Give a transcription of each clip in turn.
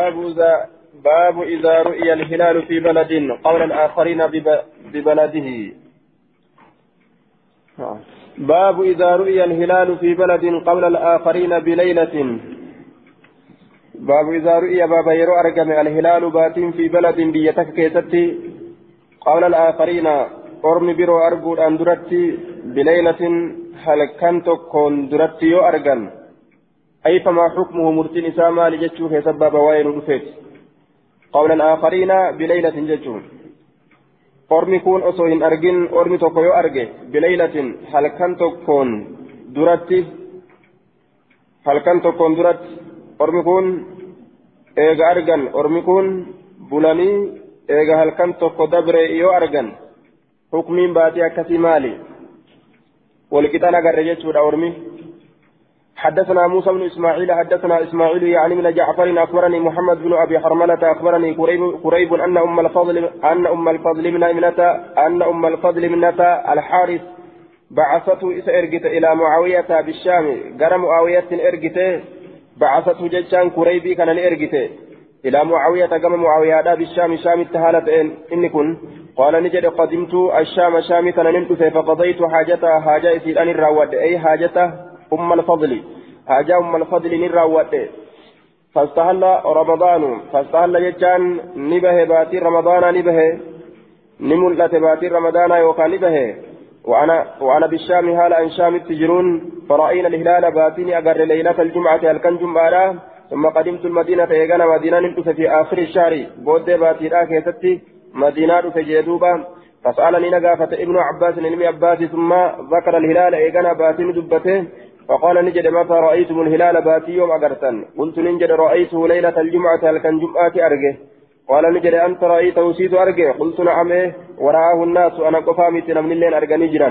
باب إذا باب إذا رؤي الهلال في بلد قول الآخرين ببلده. باب إذا رؤي الهلال في بلد قبل الآخرين بليلة. باب إذا رؤي باب يرو أرقم الهلال بات في بلد بيتك قول الآخرين أرم برو أرقود أن درتي بليلة هل كنت كون درتي يو أي فما حكمه مرتين إساما لجتشو في سبب وين رفيت قول الآخرين بليلة جتشو ormi kun osoo hin argin ormi tokko yoo arge bilaylatin halkan tokkoon duratti halkan tokkoon duratti ormi kun eega argan ormi kun bulanii eega halkan tokko dabre yoo argan hukmiin baatii akkasii maali walqixan agarre jechuudha ormi حدثنا موسى بن إسماعيل حدثنا إسماعيل يعني من جعفر أخبرني محمد بن أبي حرملة أخبرني قريب, قريب أن أم الفضل أن أم الفضل من ابنة أن أم الفضل من الحارث بعثته إذا إلى معاوية بالشام. جرى معاوية إرجت بعثته جشان قريبي كان إرجت. إلى معاوية كما معاوية بالشام شام التهالة إن كن. قال نجد قدمت الشام شام كان ننتفي فقضيت حاجتها حاجة إسيد أن الراود أي حاجته؟ أم الفضل. حاجة أم الفضل نراوته فاستهل رمضان. فاستهل يجان نبه باتي رمضان نبه. نملت باتي رمضان يوكا نبه. وأنا وأنا بالشام هالا أن شام تجرون فرأينا الهلال باتيني أجر ليلة الجمعة هل جمعة ثم قدمت المدينة إيغانا مدينة نمتس في آخر الشهر. بود باتي راكي مدينة في جيدوبا. فسألني نقافة ابن عباس علم عباس ثم ذكر الهلال إيغانا باتين دبته. فقال نجد متى رأيتم الهلال باتي يوم أقرتن؟ قلت نجد رأيته ليلة الجمعة هل كان جمعة أرجه. قال نجد أنت رأيته سيد أرجه؟ قلت نعم. إيه ورآه الناس أنا قفامت من اللين أرجى نجرا.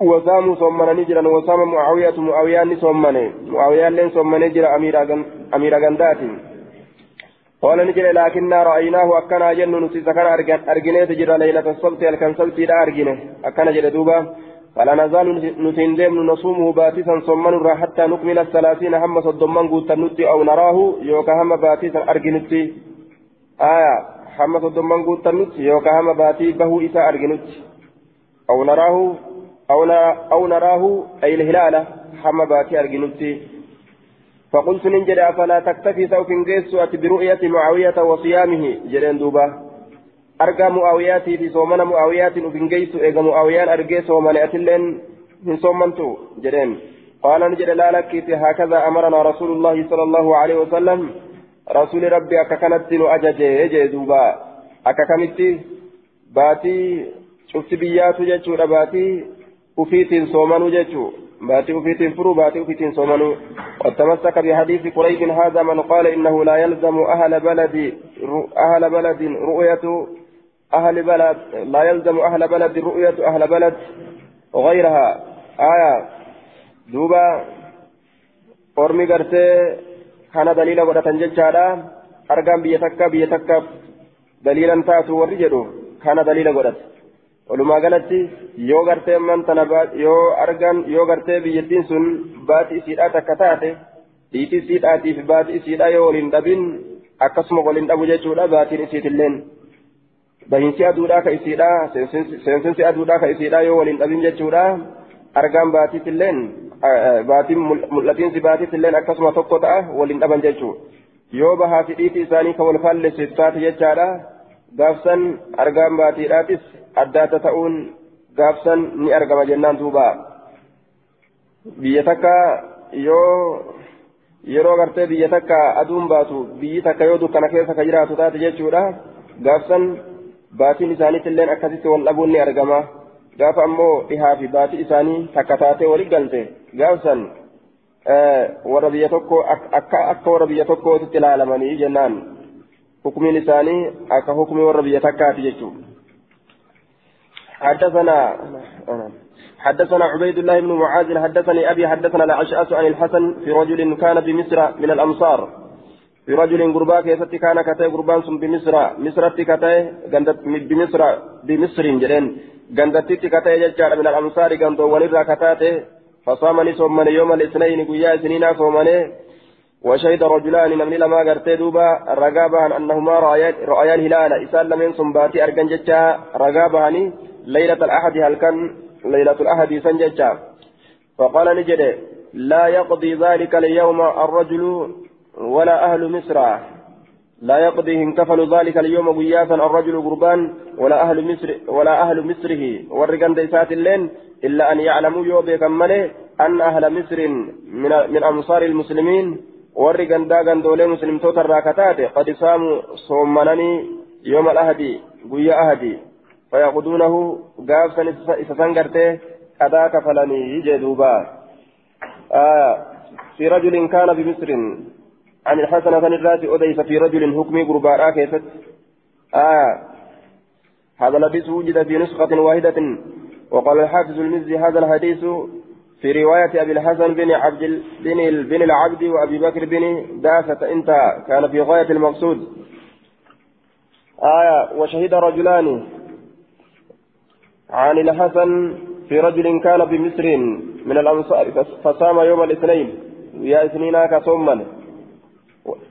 وساموا صمنا نجرا. وسام معاوية معاوية صمنا. معاوية لين صمنا نجرا أمير غندات قال نجد لكننا رأيناه أكنا جن نسيس كان أرجنه تجرا ليلة السبت هل كان سبت أرجنه. أكنا جد دوبا. فلا نزال نتندم نصومه باتسا صمنا حتى نكمل الثلاثين هم صدمان قوتا نتي أو نراه يوكا هم باتسا أرجنتي. آية هم صدمان قوتا نتي يوكا هم باتي بهو إسا أرجنتي. أو نراه أو, أو نراه أي الهلالة هم باتي أرجنتي. فقلت ننجد أفلا تكتفي سوف نجيس برؤية معاوية وصيامه؟ جرين دوبا. Argaa mu'aawiyaatii fi soomana mu'aawiyaatiin uf hin geessu eega mu'aawiyaan argee soomane atilleen hin soommantu jedheen qaala ni jedhe laa lakkiiti haakadhaa amaranaa rasuulullaahi sala allahu alaihi wasallam rasuuli rabbi akka kanatti nu ajaje jee duuba akka kamitti baatii cufti biyyaatu jechuudha baatii ufiitiin soomanuu jechuu باتي أفيتين فرو باتي أفيتين صومنو وتمسك بحديث قريب هذا من قال إنه لا يلزم أهل بلد أهل بلد رؤية أهل بلد لا يلزم أهل بلد رؤية أهل بلد وغيرها آية دوبا أرمي قرتي كان دليلا ودتن ججالا أرقام بيتكا بيتكا دليلا تاتو ورجلو كان دليلا ودت ولما قالت gartee man tana yoo argan yoo gartee biyyattiin sun baati isiidhaa takka taate dhiitii isiidhaatiif baati isiidhaa yoo waliin dhabin akkasuma waliin dhabu jechuudha baatiin isiitilleen bahinsi aduudhaa ka isiidha seensinsi aduudhaa ka isiidha yoo waliin dhabin jechuudha argaan baatiitilleen baatiin mul'atiinsi baatiitilleen akkasuma tokko ta'a waliin dhaban jechuu yoo bahaa fi dhiitii isaanii ka wal taate jechaadha gaafsan argaan baatiidhaatis adda adda ta'uun gaafsan ni argama jennaan duuba biyya takka yoo yeroo gartee biyya takka aduun baatu biyyi takka yoo dukkana keessa ka jiraatu taate jechuudha gaafsan dhabuun ni argama gaafa ammoo dhihaa fi baatii isaanii takka taatee wali galte gaafsan warra biyya tokko akka akka warra biyya tokkootitti ilaalamanii jennaan hukumiin isaanii akka hukumii warra biyya takkaati jechuudha. حدثنا حدثنا عبيد الله بن معاذ حدثني ابي حدثنا الاشعث عن الحسن في رجل كان بمصر من الامصار في رجل غربا كيست كان كتاي غربان سم بمصر. مصر كتاي غندت بمصر بمصر جرين غندت كتاي ججار من الامصار غندو ولرا كتاته. فصامني صومني يوم الاثنين قيا سنين صومني. وشهد رجلان نمني لما قرتي دوبا. رقابها أنهما رأيا الهلال إسال لمن أرقن جتشا رقابهاني ليلة الأحد هل كان ليلة الأحد سنجتشا فقال نجد لا يقضي ذلك اليوم الرجل ولا أهل مصر. لا يقضي انكفل ذلك اليوم قياسا الرجل قربان. ولا أهل مصر ولا أهل مصره ورقان ديسات اللين إلا أن يعلموا يوبي كمله أن أهل مصر من من أنصار المسلمين. ورقان داغان دولي مسلم توتر راكتات. قد ساموا صومنني يوم الأهدي قيا أهدي فيأخذونه قافسا إسسنقرته أدا كفلني يجدوبا آه في رجل كان بمصر. عن الحسن بن الراتي أديس في رجل حكمي قرباء كيفت. آه. هذا لبس وجد في نسخة واحدة. وقال الحافظ المزي هذا الحديث في رواية أبي الحسن بن عبد بن بن العبد وأبي بكر بن دافة. انتهى كان في غاية المقصود. آية وشهد رجلان عن الحسن في رجل كان بمصر من الأنصار. فصام يوم الاثنين. يا اثنين كصوما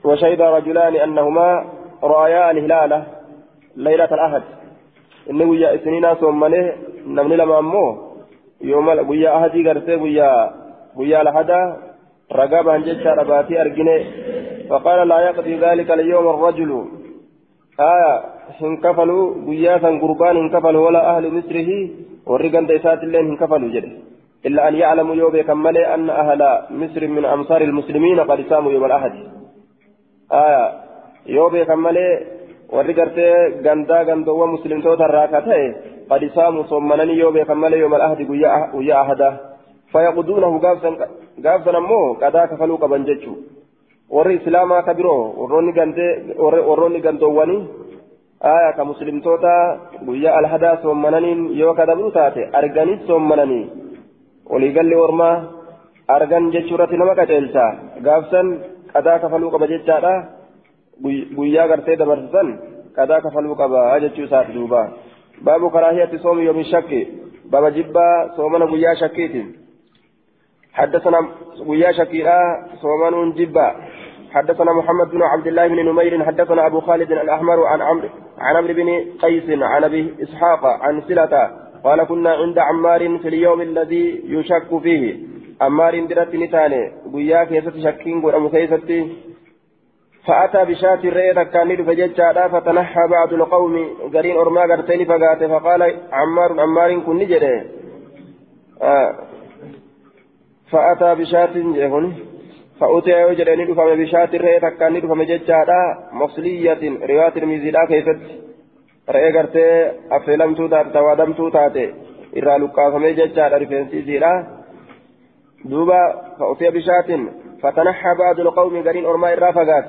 وشهد رجلان أنهما رأيا الهلال ليلة الأحد. إنه ويا إثنين صومنه نمني لما أمه يوم ويا أحد قرسي ويا ويا لحدا رقاب عن جيش رباتي أرجني فقال لا يقضي ذلك اليوم الرجل. آية هنكفلوا ويا قربان هنكفلوا ولا أهل مصره ورقان ديسات اللين هنكفلوا جده. إلا أن يعلموا يوم كملي أن أهل مصر من أمصار المسلمين قد ساموا يوم الأحد. آية يوم كملي ورقرتي غندا غندوة مسلم توتا راكته قد ساموا صمنني يوم كملي يوم الأحد ويا أحدا فيقضونه قافزا أمو قدا كفلوا قبن جتشو warri islaamaa ka biroo warroonni gandoowwanii aya ka muslimtoota guyyaa alhadaa soommananiin yoo kadabru taate arganis soommananii waliigalli ormaa argan jechuu irratti nama qaceelcha gaafsan qadaa kafaluu qaba jechaadha guyyaa gartee dabarsan qadaa kafaluu qaba jechuu isaati duuba baabu karaahiyatti soomi yoomi shakki baba jibbaa soomana guyyaa shakkiiti حدثنا ويا شكيرا صومان جبا حدثنا محمد بن عبد الله بن نمير حدثنا ابو خالد الاحمر عن عمرو عن عمرو بن قيس عن ابي اسحاق عن سلة قال كنا عند عمار في اليوم الذي يشك فيه عمار درت نتاني ويا كيست شكين قرأم كيست فأتى بشاة الرئة كان فججا فتنحى بعض القوم قرين أرما قرتين فقات فقال عمار عمار كن نجري آه فأتى بشاة جهن فأتى وجد أن يدفع بشاة الرئة كان يدفع ججا مصلية رواية الميزيلا كيست رئة قرتي أفلمتو تاتي توادمتو تاتي irraa luqqaafamee jechaadha rifeensiisiidha duuba fa'utee bishaatin فتنحى بعض القوم قرين أرما إرا فقات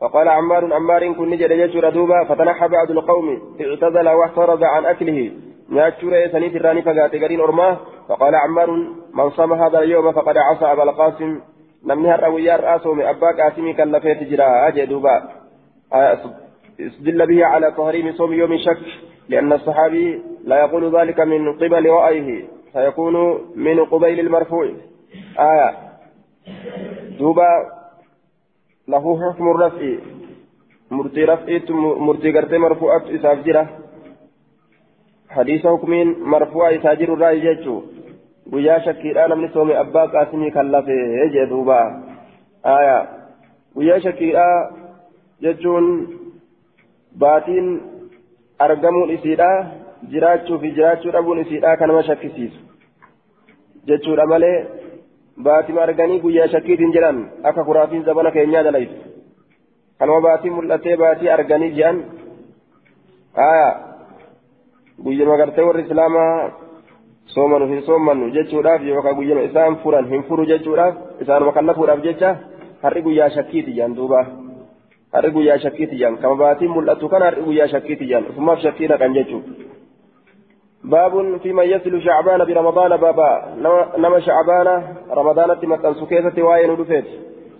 فقال عمار عمار كن نجد يجور دوبا فتنحى بعض القوم اعتزل واحترز عن أكله. ناتشور سنيت الراني فقات قرين أرما فقال عمار من صام هذا اليوم فقد عصى أبا القاسم. نمنها الرويار آسوم أبا قاسمي كلفيت جرا. أجي دوبا. استدل به على تحريم صوم يوم شك لأن الصحابي لا يقول ذلك من قبل رأيه فيكون من قبيل المرفوع. آية دوبا له حكم الرفع مرتي رفعت مرتي قرتي مرفوعة إسافجرة حديث حكم مرفوع إساجر الرأي جيتشو guyyaa shakkiidhaa namni soome abbaa qaasimii kan lafee jee duuba aya guyyaa shakkiidhaa jechuun baatiin argamuun isiidha jiraachuu fi jiraachuu dhabuun isiidha kan nama shakkisiisu jechuudha malee baatima arganii guyyaa shakkiitiin jedhan akka kuraafiin zabana keenyaa dalaytu kanuma baatii mul'atee baatii arganii jedhan aya guyyama gartee warri islaamaa soomanu hin soomannu jechuudhaaf yookaan guyyama isaan furan hin furu jechuudhaaf isaanuma kallafuudhaaf jecha har'i guyyaa shakkiiti jedhan duuba har'i guyyaa shakkiiti jedhan kama baatiin mul'atu kana har'i guyyaa shakkiiti jedhan ofumaaf shakkii naqan jechuudha. باب فيما يصل شعبان برمضان بابا نما شعبان رمضان تمتن سكيسة وين ودفت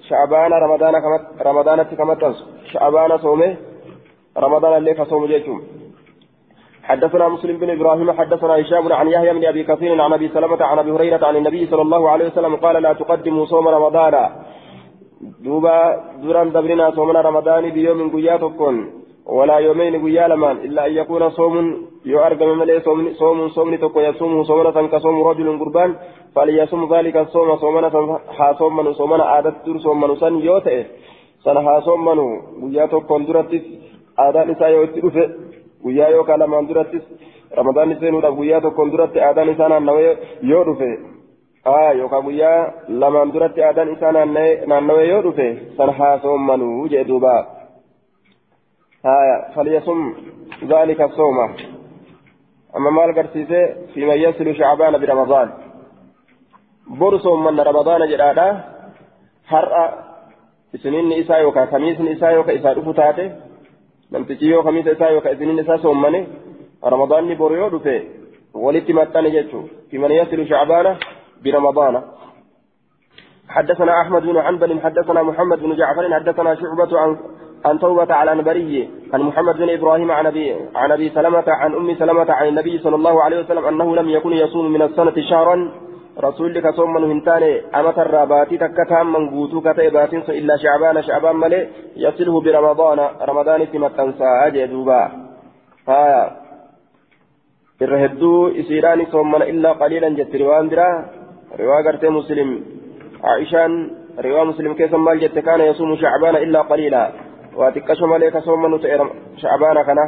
شعبان رمضان كما رمضان كما تنس شعبان صومه رمضان اللي فصوم جيتم حدثنا مسلم بن إبراهيم حدثنا هشام عن يحيى بن أبي كثير عن أبي سلمة عن أبي هريرة عن النبي صلى الله عليه وسلم قال لا تقدموا صوم رمضان. دوبا دوران دبرنا صومنا رمضان بيوم قيا تكون ولا يومين قيا لمان إلا أن يكون صوم يؤرقم ملي صوم صوم صوم تكو يصومه صومنا كصوم رجل قربان فليصوم ذلك الصوم صومنا ها صومنا صومنا عادت دور صومنا سن يوتئ سن ها صومنا قيا تكون درتس عادات إسا يوتئ guyyaa yookaan lamaan durattis ramadaanni seenuudhaaf guyyaa tokkoon duratti aadaan isaa naannawee yoo dhufe aa yookaan guyyaa lamaan duratti aadaan isaa naannawee yoo dhufe san haasoomanuu jee duuba falyasum zaalika sooma yasilu shacbaana biramadaan boru soommanna ramadaana jedhaadha har'a isininni isaa yookaan kamiisni isaa yookaan isaa dhufu taate namtichi yoo kamiisa isaa yookaan isiniin isaa soommane ramadaanni boru yoo dhufe walitti maxxane jechuun fiman yasilu shacbaana برمضان حدثنا أحمد بن حنبل حدثنا محمد بن جعفر حدثنا شعبة عن عن توبة على الأنبري عن محمد بن إبراهيم عن أبي عن أبي سلمة عن أم سلمة عن النبي صلى الله عليه وسلم أنه لم يكن يصوم من السنة شهرا. رسول لك صوم من هنتاني أمة الراباتي تكتام من قوتو كتيبات إلا شعبان شعبان ملي يصله برمضان رمضان تمتنسى أجدوبا ها الرهدو إسيراني صوم إلا قليلا جت روان درا. روا قرتي مسلم. عائشان روا مسلم كيف مال جت كان يصوم شعبان إلا قليلا. واتكش مليك صوم من شعبان كنا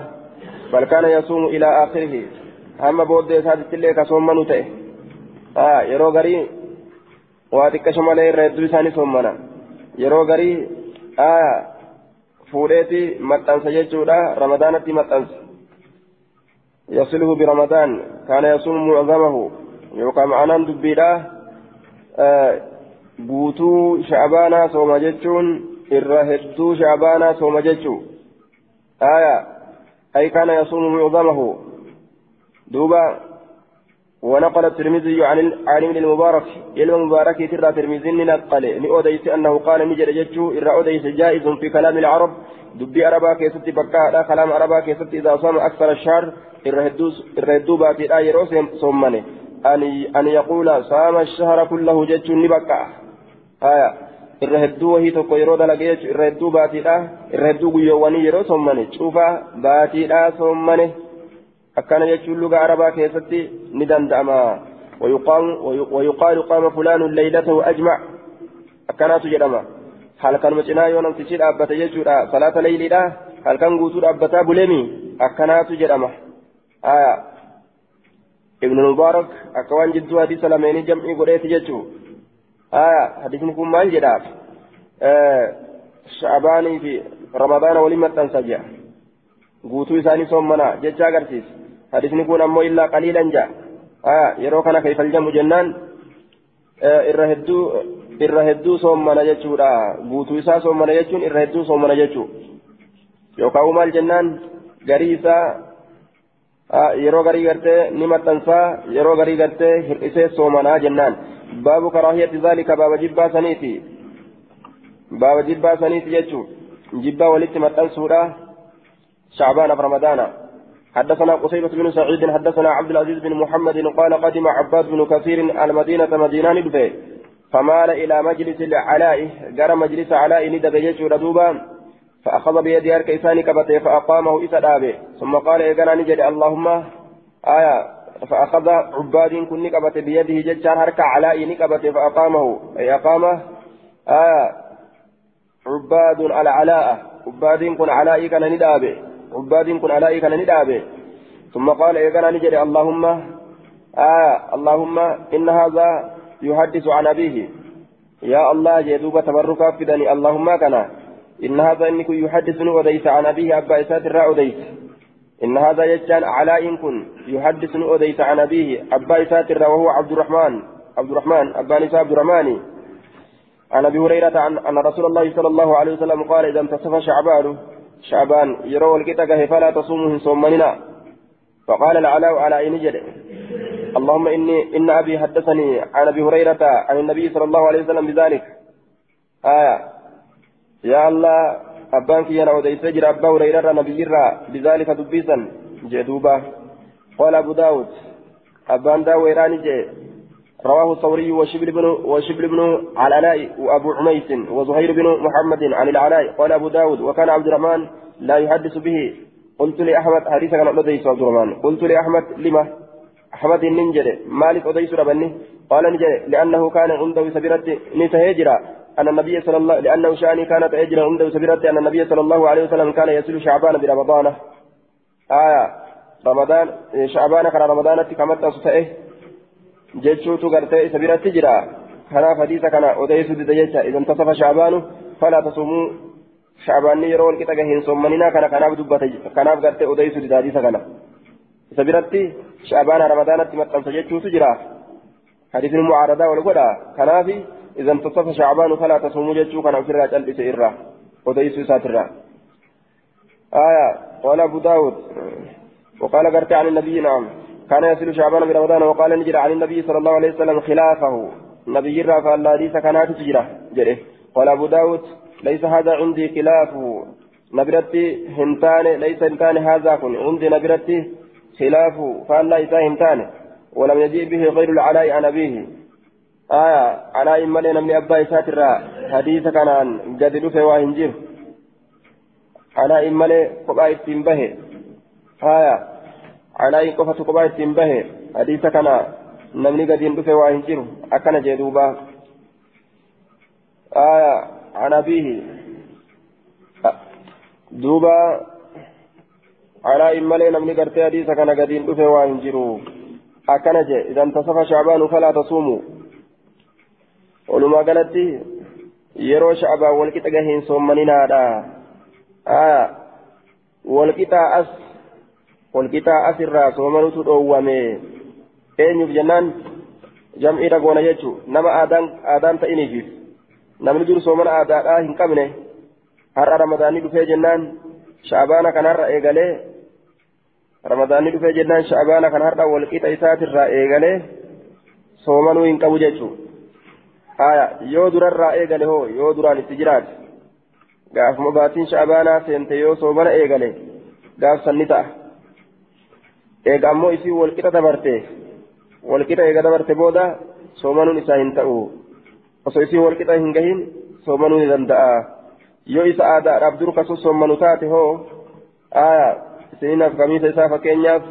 بل كان يصوم إلى آخره أما بود سادت الليك صوم من تئه yeroo garii waa xiqqasho malee irra hedduu isaanii soommana yeroo garii fuudheeti maxxansa jechuudha ramadaanatti maxxansa yasiluhu biramadaan kaana yasuumu mucdamahu yookaan ma'anaan dubbiidha guutuu sha'abaanaa sooma jechuun irra hedduu sha'abaanaa sooma jechuu. Ay kaana yasuumu mucdamahu. Duuba ونقل الترمذي عن عن ابن المبارك علم المبارك ترى ترمذي نقل نؤديس انه قال نجد جتشو إرى أديس جائز في كلام العرب دبي عربا كيست بكا كلام عربا كيست إذا صام أكثر الشهر الردو باتي لا يروس صمني أن أن يقول صام الشهر كله جتشو نبكا آية irra hedduu wahii tokko yeroo dalagee jechuun irra hedduu baatiidha irra hedduu guyyoowwanii yeroo sommane cufa baatiidha sommane akkana jechuun luga arabaa keessatti ni danda'ama فلان ليلته أجمع أكنات جرما هل كان مجنا يوم تشير أبتا يجورا صلاة ليلة هل كان قوتور أبتا بلمي أكنات جرما آية ابن المبارك أكوان جدو حديث لمن جمعي قريت يجو آية حديث نكون مال جداف آه شعباني في رمضان ولما تنسجع قوتو إساني صومنا ججا قرسيس. حديثني كون أمو إلا قليلا جاء. آه يرو كان كيف الجمع جنان. آه إرهدو إرهدو صومنا جتشورا بوتو إسا صومنا جتشون إرهدو صومنا جتشو يوكاو مال جنان غريسا غري غرتي نمت تنسى يرو غري غرتي هرئسي صومنا جنان باب كراهية ذلك باب جبا سنيتي باب جبا سنيتي جتشو جبا ولدت متن سورة شعبان في رمضان حدثنا قصيبة بن سعيد حدثنا عبد العزيز بن محمد قال قدم عباد بن كثير المدينة مدينة دبي فمال إلى مجلس العلاء جرى مجلس علاء ندب يجو ردوبا فأخذ بيد أركيسان كبته فأقامه إسا دابه. ثم قال إيقنا نجد اللهم آية فأخذ عباد كن نكبت بيده ججار هرك علاء نكبت فأقامه. أي أقامه آية عباد العلاء عباد كن علاء كان ندابه. عباد كن علائي كان ندابه. ثم قال إيقنا نجد اللهم آه اللهم إن هذا يحدث عن أبيه. يا الله جدوب تبركا فدني اللهم كان إن هذا إنك يحدثني وديس عن أبيه أبا إسات الرا أديس إن هذا يجان علاء كن يحدثني وديس عن أبيه أبا إسات الرا وهو عبد الرحمن عبد الرحمن أبا نساء عبد الرحمن. عن أبي هريرة عن أن رسول الله صلى الله عليه وسلم قال إذا انتصف شعبان شعبان يروا الكتاب فلا تصوموا صومنا فقال العلاء على أين جد. اللهم إني إن أبي حدثني عن أبي هريرة عن النبي صلى الله عليه وسلم بذلك. آية. يا الله أبانك يا نودي سجر أبا هريرة نبي بذلك دبيسا جدوبا قال أبو داود أبان داوي راني جي رواه الثوري وشبل بن وشبل بن العلاء وأبو عميس وزهير بن محمد عن العلاء قال أبو داود وكان عبد الرحمن لا يحدث به. قلت لأحمد حديث كان لديس عبد الرحمن. قلت لأحمد لما؟ أحمد ننجل مالك أديس ربني. قال نجل لأنه كان عنده سبيرة نتهجرا أن النبي صلى الله لأنه شأني كانت أجرا عنده سبيرة أن النبي صلى الله عليه وسلم كان يصل شعبان برمضان آية رمضان شعبان كان رمضان كما تصفئه jechuutu gartee isa biratti jira kanaaf hadiisa kana odeessuu dida jecha idan tasafa shaabaanu falaa tasumuu shaabaanni yeroo walqixa gaheen soommaninaa kana kanaaf dubbate kanaaf gartee odeessuu dida hadiisa kana isa biratti shaabaana ramadaanatti maxxansa jechuutu jira hadiisni mucaaradaa wal idan tasafa shaabaanu falaa tasumuu jechuu kana ofirraa cal'ise irraa odeessuu isaatirraa آية قال أبو داود. وقال قرت عن النبي نعم. كان يصل شعبان برمضان وقال نجرى عن النبي صلى الله عليه وسلم خلافه. نبي جرى فالله ليس كانت تجرى جره قال أبو داود ليس هذا عندي خلافه. نبرتي هنتان ليس هنتان هذا كن. عندي نبرتي خلافه فالله ليس هنتان ولم يجيء به غير العلاء عن أبيه. آية علاء مالي نمني أبا إسات حديث كان قد دفع وهنجر علاء مالي قبائل تنبه آية alaayi qofatu kophaa ittiin bahe hadiisa kana namni gadiin dhufe waa hin jiru akkana jee duuba aya an abiihi duuba alaayin malee namni gartee hadiisa kana gadiin dhufe waa hin jiru akkana jee idan walumaa galatti yeroo shacbaan walqixa gaheen soommaninaadha aya walqixaa as walqixaa asirraa soomanutu dhoowwame eenyuuf jennaan jam'iidha goona jechuun nama aadaan ta'iniifiif namni dur soomana aadaadhaa hin qabne har'a ramadaanni dhufee jennaan sha'abaana kanarra eegalee ramadaanni dhufee jennaan sha'abaana kan har'a walqixa isaatirraa eegalee soomanuu hin qabu jechuun hoo yoo duraan itti jiraate gaafuma baatiin sha'abaanaa seente yoo soomana eegale gaafsanni ta'a. eega ammoo isii walqixa dabarte walqixa eega dabarte booda soomanuun isaa hin ta'u osoo isii walqixa hin gahin soomanuu ni danda'a yoo isa aadaadhaaf dur kasu soomanu taate hoo aya isiniinaaf kamiisa isaa fakkeenyaaf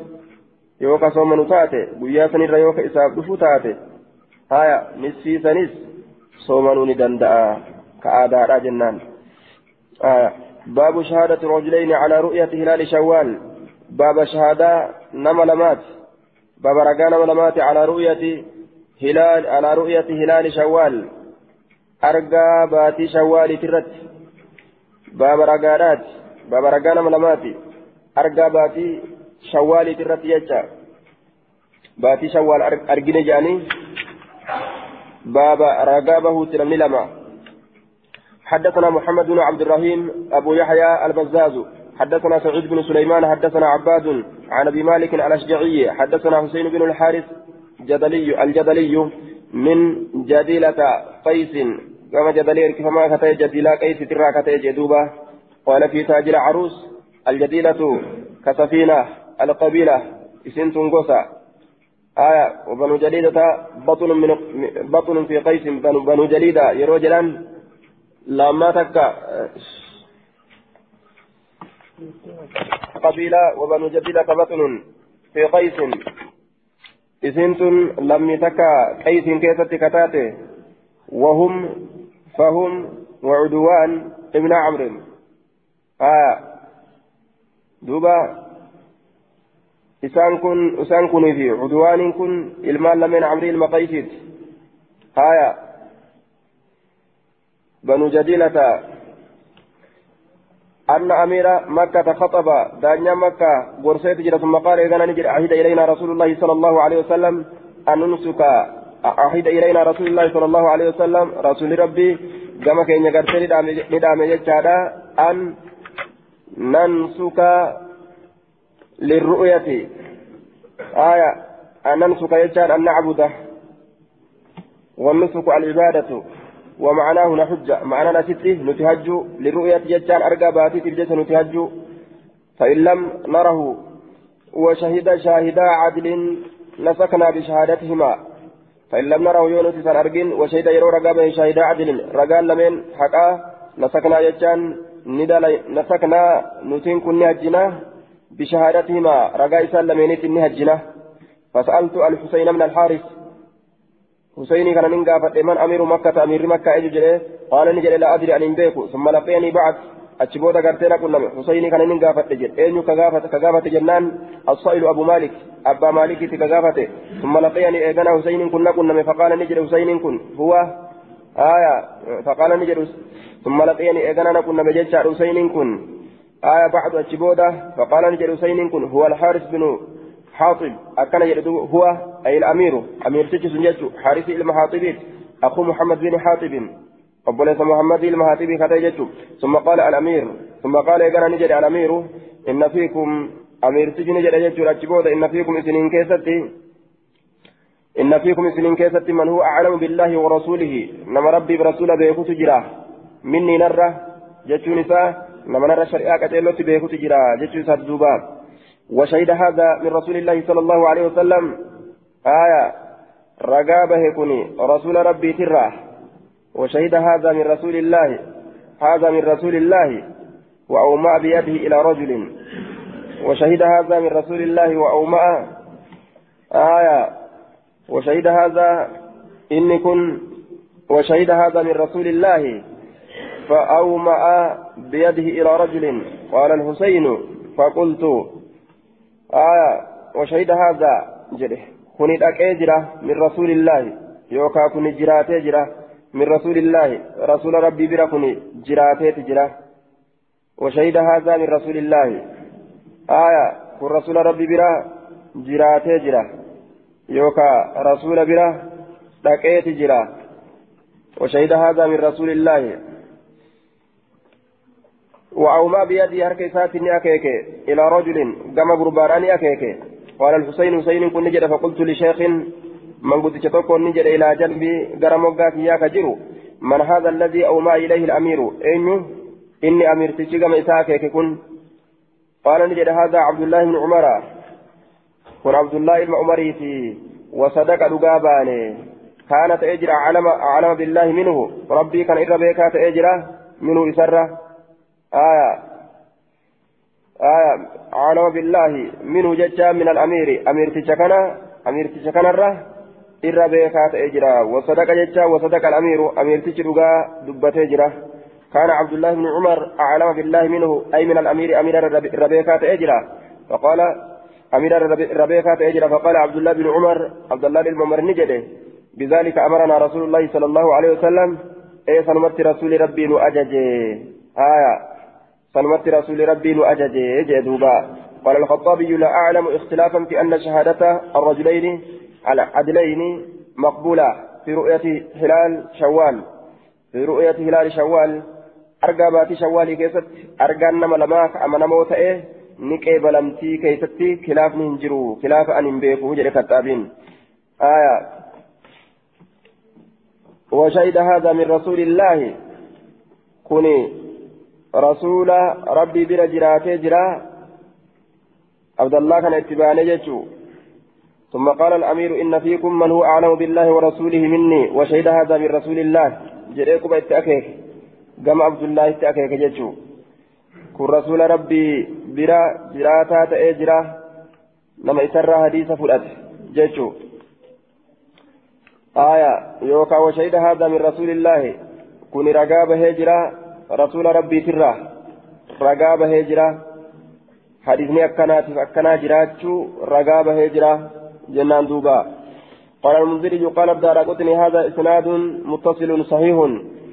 yoo ka soomanu taate guyyaa sanirra yoo ka isaaf dhufu taate soomanuu ni danda'a. Ka aadaadhaa jennaan. Aya baabu shahaadati rajuleyni calaa ru'yati hilaali shawwaal باب شهادة نما لمات باب رجاء نما لمات على رؤية هلال على رؤية هلال شوال أرجى باتي شوال ترت باب رجالات باب رجاء نما لمات أرجى باتي شوال ترت يجا باتي شوال أرجين جاني باب رقابه تلمني لما. حدثنا محمد بن عبد الرحيم أبو يحيى البزاز. حدثنا سعيد بن سليمان حدثنا عباد عن أبي مالك الأشجعي. حدثنا حسين بن الحارث جدلي الجدلي من جديلة قيس. كما جدلي كما كتي جديلة قيس ترى كتي جدوبة. قال في تاج العروس الجديلة كسفينة القبيلة اسم تنقصة آية وبنو جديدة بطن من بطن في قيس بنو, بنو جديدة. يروجلان لما تكا قبيلة وبنو جديدة بطن في قيس. إسنتن لم يتكا قيس كيست كتاته. وهم فهم وعدوان ابن عمرو. آه دوبا إسان كن إسان كن في عدوان كن المال لمن عمري المقيسيت هايا بنو جديلة أن أمير مكة خطب دانيا مكة برسيت جرى ثم قال إذا نجر أهد إلينا رسول الله صلى الله عليه وسلم أن ننسك أهد إلينا رسول الله صلى الله عليه وسلم رسول ربي كما كان ندام يجعل أن ننسك للرؤية آية أن ننسك يجعل أن نعبده والنسك العبادة. ومعناه نحج. معنى نسيته نتهج. لرؤية جتان أرقى باتي تلجس نتهج. فإن لم نره. وشهد شاهدا عدل. نسكنا بشهادتهما. فإن لم نره يونس سن أرجن وشهد يرو رقابه شهد عدل. رقال لمن؟ حقا. نسكنا ندل نسكنا. نتين كن هجنا بشهادتهما رقا إسان لمنيت هجنا فسألت الحسين من الحارث حسيني كان من قافت من أمير مكة أمير مكة أجل قال نجل لا أدري أن بيكو ثم لقيني بعد achi booda gartee na qunname husayni kana nin gaafadhe jedhe eenyu ka gaafate ka gaafate jennaan assaa'ilu abu maalik abbaa maalikiiti ka gaafate summa laqiyani eegana husaynin kun na qunname faqaala ni jedhe husaynin kun huwa aya faqaala achi booda faqaala ni jedhe husaynin kun huwa alxaaris binu حاطب أكن يرد هو أي الأمير أمير تجس جيتو حارث المحاطبين أخو محمد بن حاطب obboleessa muhammadii ilma haatibii katee jechuun summa qaala al-amiir summa qaala eegana ni jedhe al-amiiru inna fiikum amiirtichi ni jedhe jechuudha achi booda inna fiikum isiniin keessatti inna fiikum isiniin keessatti man huwa aclamu billaahi wa rasuulihi nama rabbiif rasuula beekutu shari'aa qaceellotti beekutu jira jechuu isaa duuba. وشهد هذا من رسول الله صلى الله عليه وسلم آية رقابه كني رسول ربي تراه وشهد هذا من رسول الله هذا من رسول الله وأومأ بيده إلى رجل وشهد هذا من رسول الله وأومأ آية وشهد هذا إن كن وشهد هذا من رسول الله فأومأ بيده إلى رجل. قال الحسين فقلت آية وشهد هذا؟ جده كنت أكيجرة من رسول الله. يوكا كنت جراتي جرة من رسول الله. رسول ربي بركن جراتيت جرا وشهد هذا من رسول الله. آية كن رسول ربي برا جراتي جرا يوكا رسول برا دقيت جرا وشهد هذا من رسول الله. وأوما بيدي هركي ساتني أكيك إلى رجل قام قرباناني أكيك قال الحسين حسين كن نجد. فقلت لشيخ من قد تتوكل نجد إلى جنبي قرموكا كياك جرو. من هذا الذي أومى إليه الأمير؟ أين إني أمير تشيغم إساكك كن. قال نجد هذا عبد الله بن عمر. كن عبد الله بن عمر وصدق دقاباني كانت أجرى علم علم بالله منه. ربي كان إرى بيكا تأجرى منه إسرة. آية. آية. علم بالله منه ججا من الأمير. أمير تشكنا. أمير تشكنا الره beekaa ta'ee jira wasadaqa jecha wasadaqa al-amiiru amiirtichi dhugaa dubbatee jira كان عبد الله بن عمر أعلم بالله منه. أي من الأمير أمير الربيكة تأجرا. فقال أمير الربيكة تأجرا. فقال عبد الله بن عمر. عبد الله بن عمر نجده بذلك أمرنا رسول الله صلى الله عليه وسلم. إيه سنمت رسول ربي نؤججي آية. سنمت رسول ربي نؤججي جدوبا قال الخطابي لا أعلم اختلافا في أن شهادة الرجلين على عدلين مقبولة. في رؤية هلال شوال في رؤية هلال شوال أرقى باتي شوالي كيست أرقى نما لماك أما نموت إيه نكي بلمتي كيستي خلاف ننجرو خلاف أن ينبيكو جري كتابين آية. وشهد هذا من رسول الله. كوني رسول ربي بلا جراتي جرا. عبد الله كان اتباني جتشو. ثم قال الأمير إن فيكم من هو أعلم بالله ورسوله مني وشهد هذا من رسول الله. جريكم اتأكيك. قام عبد الله اتأكيك جتشو. كن رسول ربي برا جراتا تأجرا نما إسرى حديث فلأت. جتشو. آية. يوكا وشهد هذا من رسول الله. كن رقاب هجرا رسول ربي ترى. رقاب هجرا حديثني أكنات أكنا جراتشو رقاب هجرا جنان دوبا. قال المنذري قال الدار قطني هذا إسناد متصل صحيح.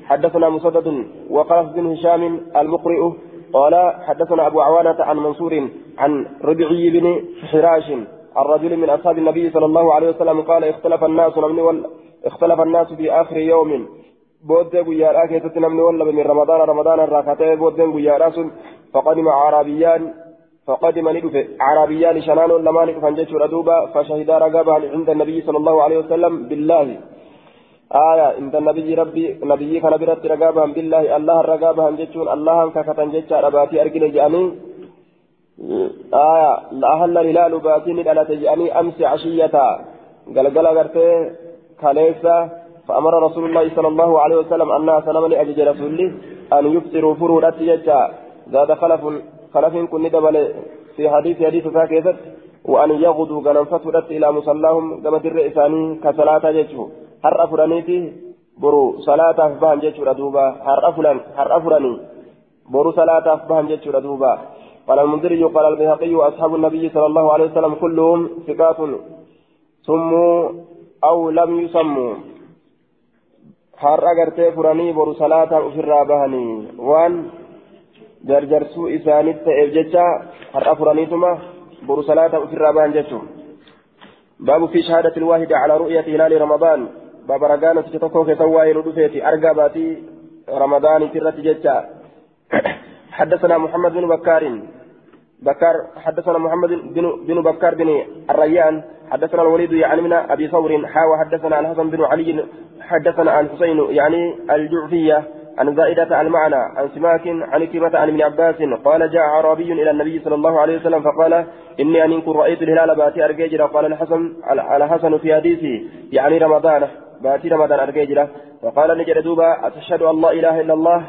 حدثنا مسدد وقال بن هشام المقرئ. قال حدثنا أبو عوانة عن منصور عن ربعي بن حراش الرجل من أصحاب النبي صلى الله عليه وسلم قال اختلف الناس. اختلف الناس في آخر يوم. بود غيارا كيست نمني ولا من رمضان رمضان الراكتين بود غيارا فقدم عربيان فقدم ندف عربيان شنان لما ندف جيش ردوبا فشهد رقبا عند النبي صلى الله عليه وسلم بالله آية عند النبي ربي نبي كان برت رقابا بالله الله رقابا جيشون الله ككتن جيش رباتي أرجل جاني آية لأهل الهلال باتين على تجاني أمس عشية قال قال قرتي كاليسا فأمر رسول الله صلى الله عليه وسلم أنها سلم لأجج رسوله أن يفطروا فرورات يجا زاد خلف خلف كن دبل في حديث حديث فاكيزت وأن يغدوا غنم فترت إلى مصلاهم كما در إساني كصلاة يجو هر أفرانيتي برو صلاة أفبان جيشو ردوبا. هر أفران هر أفراني؟ برو صلاة أفبان جيشو ردوبا. قال المنذري قال البيهقي وأصحاب النبي صلى الله عليه وسلم كلهم ثقات سموا أو لم يسموا. Har'a gartee furanii boru salaataan ofirraa bahanii waan jarjarsuu isaanitti ta'eef jecha har'a furaniituma boru salaataan ofirraa bahan jechuun alwaahidi calaa ru'yati hilaali ramadaan baaba ragaa nasicha tokkoo keessan waa'ee nu dhufeeti argaa baatii ramadaanitti irratti jecha حدثنا محمد بن بكار بكار حدثنا محمد بن بن بكار بن الريان حدثنا الوليد يعني من ابي ثور حا وحدثنا عن حسن بن علي حدثنا عن حسين يعني الجعفية عن زائدة المعنى عن سماك عن كلمة عن ابن عباس قال جاء أعرابي إلى النبي صلى الله عليه وسلم فقال إني أن كن رأيت الهلال باتي أرجيجرا قال الحسن على حسن في حديثي يعني رمضان باتي رمضان أرجيجرا فقال نجد دوبا أتشهد أن لا إله إلا الله؟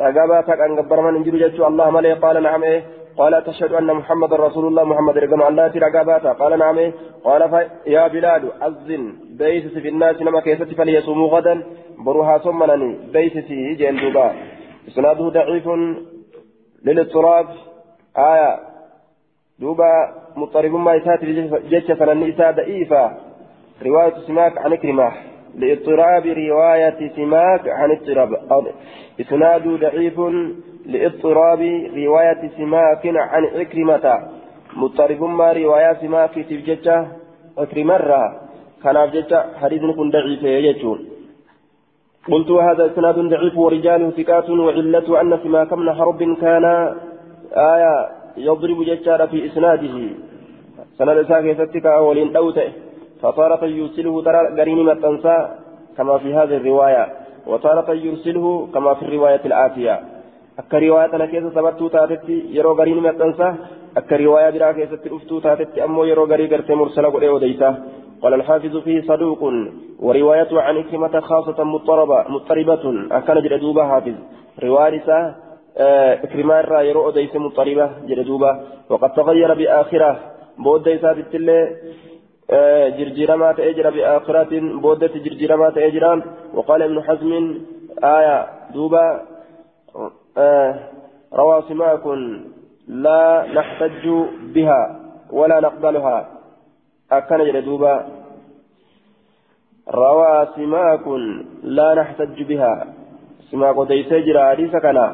رقاباتك أن قبر من انجل الله ملي؟ قال نعم إيه. قال تشهد أن محمد رسول الله محمد رقم الله رقاباتا قال نعم. قال يا بلال أذن بيسس في الناس نما كيست فليصوموا غدا. بروها صمنني. بيسس جين دوبا. إسناده ضعيف للاضطراب آية. دوبا مضطرب ما يسات جتش فنن إساء ضعيفة. رواية سماك عن كلمة لإضطراب رواية سماك عن إضطراب. إسناده ضعيف لإضطراب رواية سماك عن عكرمة. مضطرب ما رواية سماك تفجتش عكرمة كان جتا حديث كن ضعيف يجون قلت وهذا إسناد ضعيف ورجال ثقات وعلته أن سماك بن حرب كان آية يضرب جتا في إسناده. سند ساكي ستك أولين دوته. فطارة يرسله ترى قرين متنسى كما في هذه الرواية. وطارة يرسله كما في الرواية الآتية. Akka riwaayaa tana keessa sabattuu taatetti yeroo garii ni maxxansa. Akka riwaayaa biraa keessatti dhuftuu taatetti ammoo yeroo garii gartee mursala godhee odeysa قال الحافظ فيه صدوق وروايته عن إكرمة خاصة مضطربة مضطربة أكن جلدوبة حافظ رواية إكرمة را يرو أديس مضطربة جلدوبة وقد تغير بآخرة بود ديسات التلي تأجر بآخرة بودة جرجرما تأجران وقال ابن حزم آية دوبة آه روى سماك لا نحتج بها ولا نقبلها. أكن جلدوبا روى سماك لا نحتج بها. سماك ديسي جرى حديث كنا.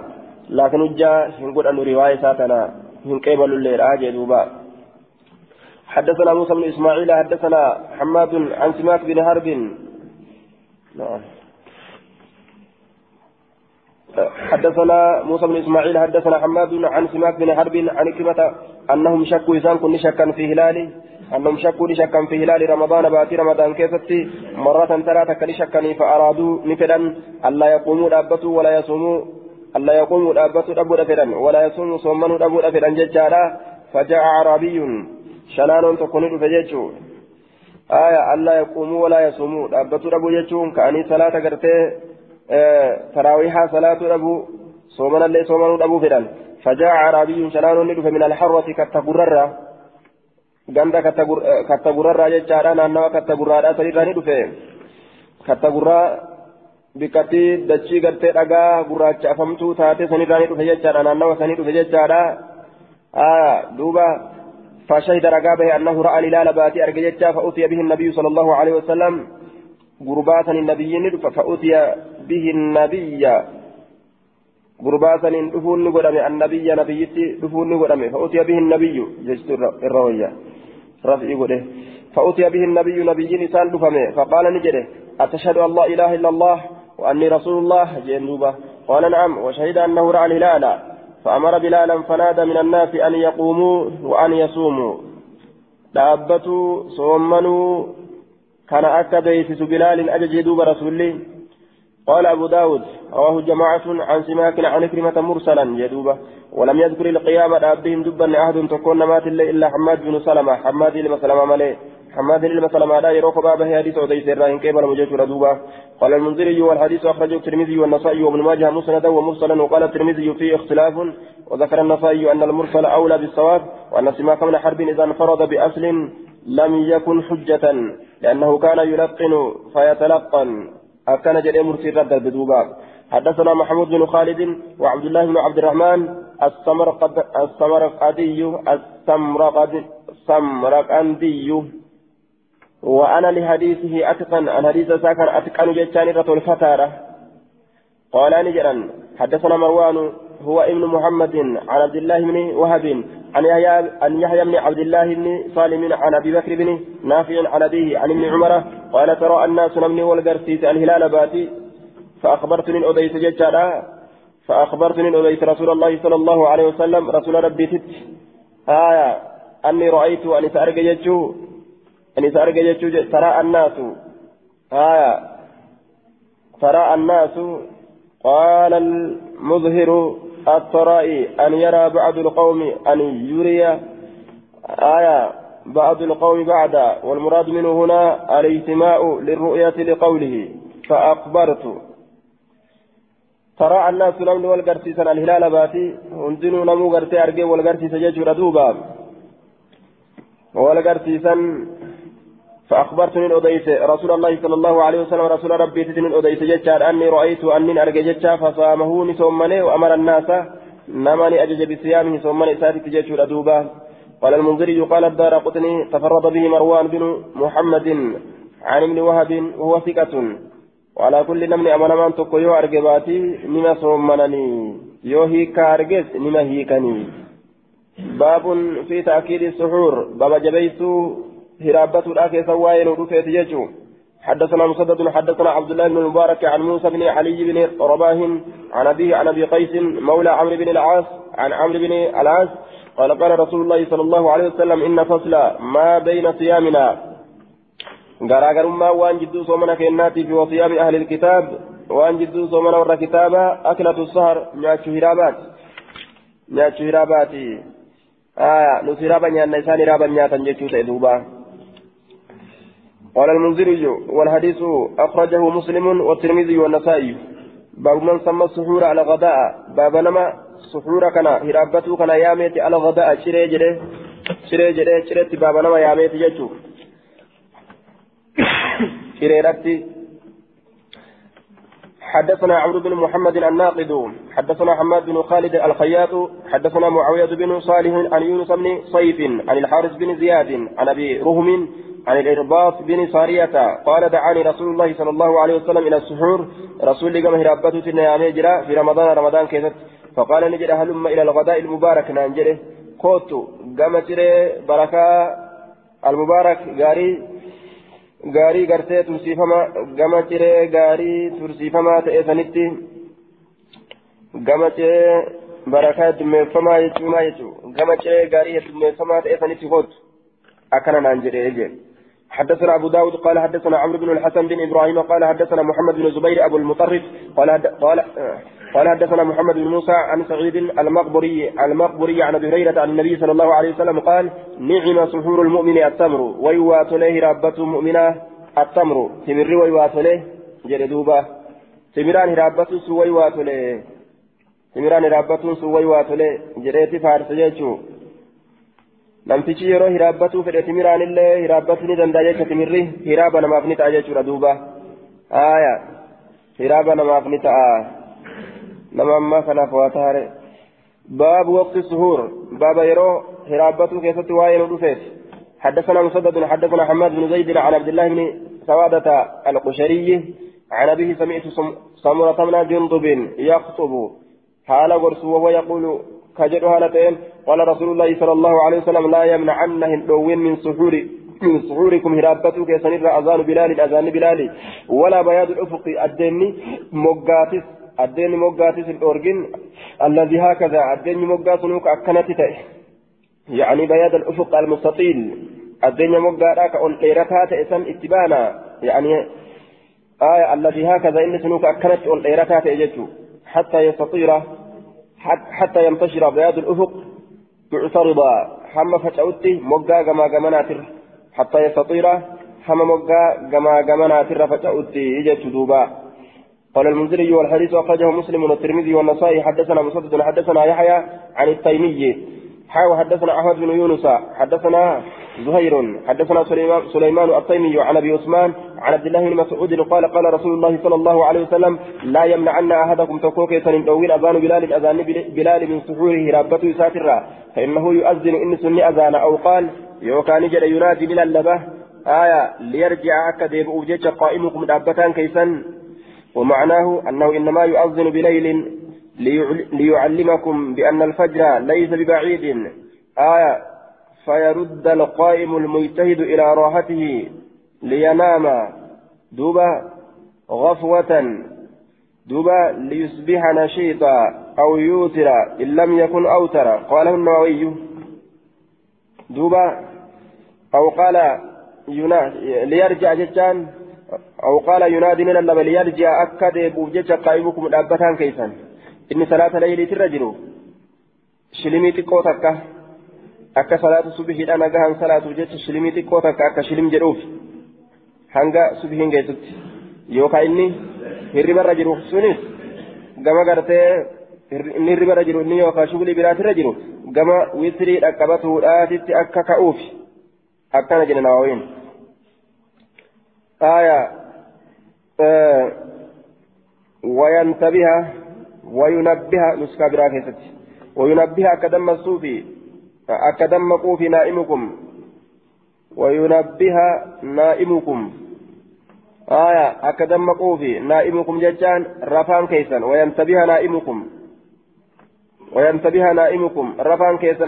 لكن جاء هنقول أن رواية ساتنا. هنقبل الليل. آجي دوبا. حدثنا موسى بن إسماعيل. حدثنا حماد عن سماك بن حرب. نعم. حدثنا موسى بن إسماعيل حدثنا حماد عن سماك بن حرب عن كلمة أنهم شكوا اذا كن شكا في هلال أنهم شكوا شكا في هلال. رمضان باتي رمضان كيفتي مرة ثلاثة كل شكني فأرادوا نفدا. ألا يقوموا دابتوا ولا يصوموا ألا يقوموا دابتوا دابوا دفدا ولا يصوموا صومنوا دابوا دفدا ججالا. فجاء اعرابي شنان تكون فجيتشو آية ألا يقوموا ولا يصوموا دابتوا دابوا جيتشون كأني صلاة قرتي تراويح صلاة أبو صومنا اللي صومنا أبو فلان فجاء عربي شنان ندف من الحرة ganda kattagurarraa jechaadha naannawa kattagurraadha sanirraa ni dhufe kattagurraa bikkattii dachii gartee dhagaa gurraacha afamtuu taate sanirraa ni dhufe jechaadha naannawa sanii dhufe jechaadha duuba فشهد رقابه أنه رأى الهلال باتي أرججتا فأتي به النبي صلى الله عليه وسلم قرباتا النبي فأتي به النبي قرباتا دفون قدم النبي نبيتي دفون قدم فأتي به النبي جست الرؤيا رفعي قده فأتي به النبي نبي نسان دفمه فقال نجده أتشهد أن لا إله إلا الله وأني رسول الله جندوبة قال نعم وشهد أنه رأى الهلال فأمر بلالا فنادى من الناس أن يقوموا وأن يصوموا دابتوا صومنوا كان أكا بيسس بلال أجج دوب رسولي. قال أبو داود رواه جماعة عن سماك عن كلمة مرسلا يدوبة ولم يذكر القيامة دابهم دبا أحد تكون مات إلا حماد بن سلمة. حماد بن سلمة ملي حماد المسلم لا يروق بابه حديث وديس الراهن قبل مجيش ردوبا قال المنذري والحديث أخرجه الترمذي والنسائي وابن ماجه مسندا ومرسلا. وقال الترمذي فيه اختلاف. وذكر النسائي أن المرسل أولى بالصواب وأن سماك بن حرب إذا انفرد بأصل لم يكن حجة. لأنه كان يلقن فيتلقن. أكان جري مرسي رد بدوبا حدثنا محمود بن خالد وعبد الله بن عبد الرحمن. السمرقد السمرقدي السمرقندي. وأنا لحديثه أتقن عن حديث ساكن أتقن جتان رتول فتارة قال نجرا حدثنا مروان هو ابن محمد عن عبد الله بن وهب. عن يحيى بن عبد الله بن سالم عن أبي بكر بن نافع عن أبيه عن ابن عمر قال ترى الناس نمني والقرسيس الهلال باتي فأخبرتني اوديت ججارا فأخبرتني اوديت رسول الله صلى الله عليه وسلم رسول ربي تت. آية أني رأيت أن سأرق ججو أن سأرق ججو ترى الناس. آية ترى الناس. قال المظهر الطرائي أن يرى بعض القوم أن يري آية بعض القوم بعد والمراد منه هنا الاجتماع للرؤية لقوله فأخبرت ترى الناس نمن والقرسيسا الهلال باتي هندنو نمو قرسي أرقي والقرسيسا جيجو ردوبا. والقرسيسا فأخبرتني الأديس رسول الله صلى الله عليه وسلم رسول ربي تتني الأديس جتشار أني رأيت أني أرجع جتشا فصامه نسومني وأمر الناس نمني أجج بصيامه سومني ساتي تجتشور أدوبا قال المنذري قال الدار قطني تفرد به مروان بن محمد عن ابن وهب وهو ثقة وعلى كل نمني أمر من تقيو أرجباتي نما سومنني يو هيكا أرجس نما هيكني باب في تأكيد السحور. بابا جبيسو هرابة الآكي سواين ودفيت يجو حدثنا مسدد حدثنا عبد الله بن المبارك عن موسى بن علي بن رباه عن أبيه عن أبي قيس مولى عمرو بن العاص عن عمرو بن العاص قال قال رسول الله صلى الله عليه وسلم إن فصل ما بين صيامنا garaagarummaa waan jidduu soomana keennaatiif wa siyaami ahli ilkitaab waan jidduu soomana warra kitaaba aklatu sahar nyaachuu hiraabaati nyaachuu hiraabaati nuti hiraaba nyaanna isaan hiraaban nyaatan jechuu ta'e duubaa قال المنذري والحديث أخرجه مسلم والترمذي والنسائي. باب من سمى السحور على غداء. باب نما سحور كان هرابته كان ياميت على غداء. شري جري شري جري شري باب نما ياميت جتو شري رتي حدثنا عمرو بن محمد الناقد. حدثنا حماد بن خالد الخياط. حدثنا معاوية بن صالح عن يونس بن صيف عن الحارث بن زياد عن أبي رهم عن الإرباط بن سارية قال دعاني رسول الله صلى الله عليه وسلم إلى السحور رسول لي قام هرابته تنيامي جرا في رمضان رمضان كيست فقال نجد هلم إلى الغداء المبارك نانجره كوتو قام بركة المبارك غاري gama ciree gaarii tursiifamaa ta'e sanitti gama ciree barakaa heddummeeffamaa jechuun maa jechuun gama ciree gaarii heddummeeffamaa ta'e sanitti kootu akkana naan jedhee jedhe حدثنا أبو داود قال حدثنا عمرو بن الحسن بن إبراهيم قال حدثنا محمد بن زبير أبو المطرف قال قال قال حدثنا محمد بن موسى عن سعيد المقبري المقبري عن أبي هريرة عن النبي صلى الله عليه وسلم قال نعم سحور المؤمن التمر ويوات له رابة مؤمنة التمر. تمر ويوات له جلدوبة تمران رابة سويوات له تمران رابة سويوات له جريت فارس جيتشو. Namtichi yeroo hiraabbatuu fedhe timiraanillee hiraabbatuu ni danda'a jecha timirri hiraaba namaaf ni ta'a jechuudha duuba haaya hiraaba namaaf ni ta'a nama ammaa kanaaf waa taare baabu waqti suhuur baaba yeroo hiraabbatuu keessatti waa'ee nu dhufeet حدثنا مسدد حدثنا حماد بن زيد عن عبد الله بن سوادة القشري عن أبيه سمعت سمرة بن جندب يخطب حال غرس وهو يقول كجر هالتين قال رسول الله صلى الله عليه وسلم لا يمنعنهم دوين من سحور من سحوركم هرابتك سنر أذان بلال أذان بلال. ولا بياض الأفق الدني مقاتس الدني مقاتس الأورجن الذي هكذا. الدني مقاتس نوك أكنت يعني بياض الأفق المستطيل. الدنيا مقاتك أولئرتها تأسن اتبانا. يعني آية الذي هكذا إن سنوك أكنت أولئرتها تأججه حتى يستطير حتى ينتشر بياض الأفق معترضا حما فتعوتي مقا كما كمناتر حتى يستطير حمى مقا جما جمنا ترفع أتي إجت دوبا قال المنذري والحديث أخرجه مسلم والترمذي والنسائي حدثنا مسدد حدثنا يحيى عن التيمي. حاو حدثنا أحمد بن يونس حدثنا زهير حدثنا سليمان, التيمي عن أبي عثمان عن عبد الله بن مسعود قال قال رسول الله صلى الله عليه وسلم لا يمنعن أحدكم تكوكي سنين أذان بلال أذان بلال من سحوره رابته ساترا فإنه يؤذن إن سني أذان أو قال يوكان جل ينادي من اللبه آية ليرجع أكدب أوجيك قائمكم دابتان كيسا. ومعناه أنه إنما يؤذن بليل ليعلمكم بأن الفجر ليس ببعيد. آية فيرد القائم المجتهد إلى راحته لينام. دوبا غفوة. دوبا ليصبح نشيطا أو يوتر إن لم يكن أوتر. قاله النووي. دوبا أو قال ليرجع جتان. أو قال ينادي من اللبل ليرجع أكد بوجج قائمكم الأبتان كيسا inni salaata layliitirra jiru shilimii xiqqoo takka akka salaatu subihiidha nagahan salaatuuf jecha shilimii xiqqoo takka akka shilim jedhuuf hanga subihiin geessutti yookaan inni hirribarra jiru sunis gama gartee inni hirribarra jiru inni yookaan shugulii biraatirra jiru gama wisirii dhaqqabatuudhaatitti akka ka'uuf akkana jedhe nawawiin. آية آه وينتبه وينبه نسكا براكزت وينبه أكدم الصوفي أكدم قوفي نائمكم. وينبه نائمكم. آية أكدم قوفي نائمكم ججان رفان كيسا وينتبه نائمكم. وينتبه نائمكم رفان كيسا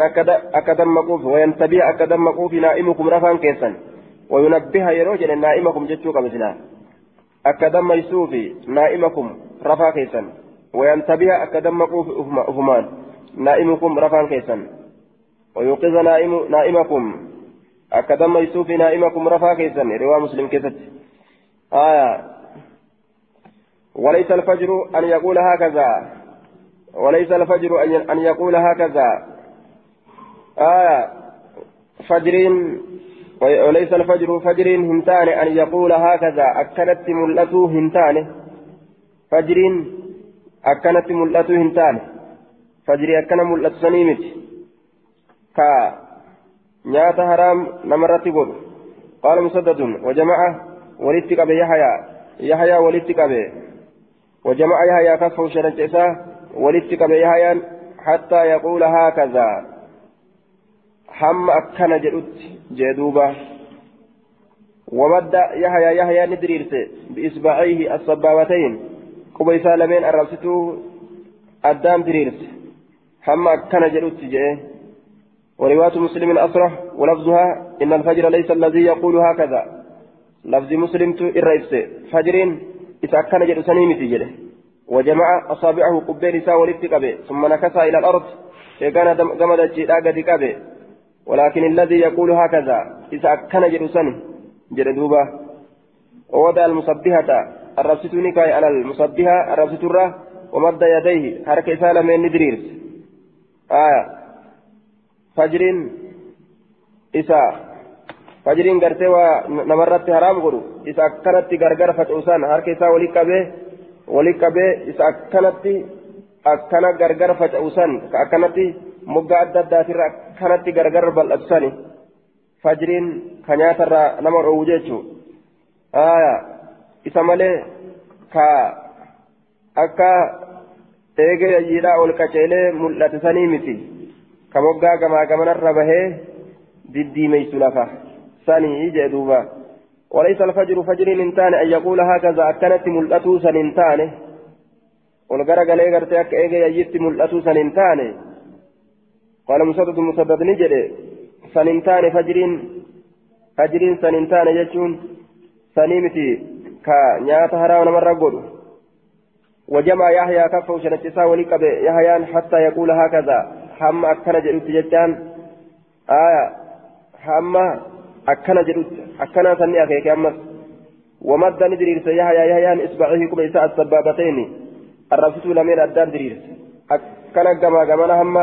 أكدم قوفي. وينتبه أكدم قوفي نائمكم رفان كيسا وينبه يروجن نائمكم جتوك مثلا أكدم يسوفي نائمكم رفا كيسا وينتبه أكدمكم أفمان نائمكم رفان كيسا ويوقظ نائم نائمكم. أكدم يسوف نائمكم رفا كيسا رواه مسلم كيست. آية. وليس الفجر أن يقول هكذا. وليس الفجر أن يقول هكذا. آية. فجر وليس الفجر فجر هنتان أن يقول هكذا. أكلت ملته هنتان. فجر akkanatti mul'atu hin taane fajrii akkana mul'atu sanii miti ka nyaata haraam namarratti godhu qaala musaddadun wajama'a walitti qabe yahayaa yahayaa walitti qabe وجمع يحيى كفه شرنت إساه ولتك بيحيى حتى يقول هكذا حم أكن جدت جدوبة ومد يحيى يحيى ندريرت بإصبعيه الصبابتين quba isaa lameen arrabsituu addaan diriirse. Hamma akkana jedhutti jedhe ورواية مسلم أصرح ولفظها إن الفجر ليس الذي يقول هكذا لفظ مسلم الرئيس فجرين إذا كان جد سنيمتي جده وجمع أصابعه قبين إساء ولفتك ثم نكسها إلى الأرض كان جمد الجيداء قد ولكن الذي يقول هكذا إذا كان جد سني جد ووضع المصبحة الربستوني كاي على المصبها الربست الرا ومد يديه حركة سالة من ندريرس آية فجر إساء فجر غرتي ونمرت حرام غرو إساء كانت غرغر فتوسان حركة إساء ولي كبه ولي كبه إساء كانت akkana gargar faca'usan ka akkanatti moggaa adda addaatirra akkanatti gargar bal'atusani fajriin ka nyaatarraa nama dhoowwu jechuudha. Isa malee ka akka eegee yayyiidhaa ol qaceelee mul'ate sanii miti. Ka moggaa gamaa gamanarra bahee diddiimeysu lafa sanii jee duuba. وليس الفجر فجر انتان أن يقول هكذا أكنت ملأتو سننتان والغرق لي غرتي أك إيجي يجت ملأتو سننتان قال مسدد مسدد نجد سننتان فجرين فجرين سننتان يجون سنيمتي ka nyaata haraa namarra godhu. وجمع يحيى كفه شنتسا ولقب يحيى حتى يقول هكذا هم أكن جلوت جتان آية هم أكن جلوت أكن سني أخيك أمس ومد ندريرس يحيى يحيى إصبعه كما يساء السبابتين الرفس لمن أدان دريرس أكن كما كما هم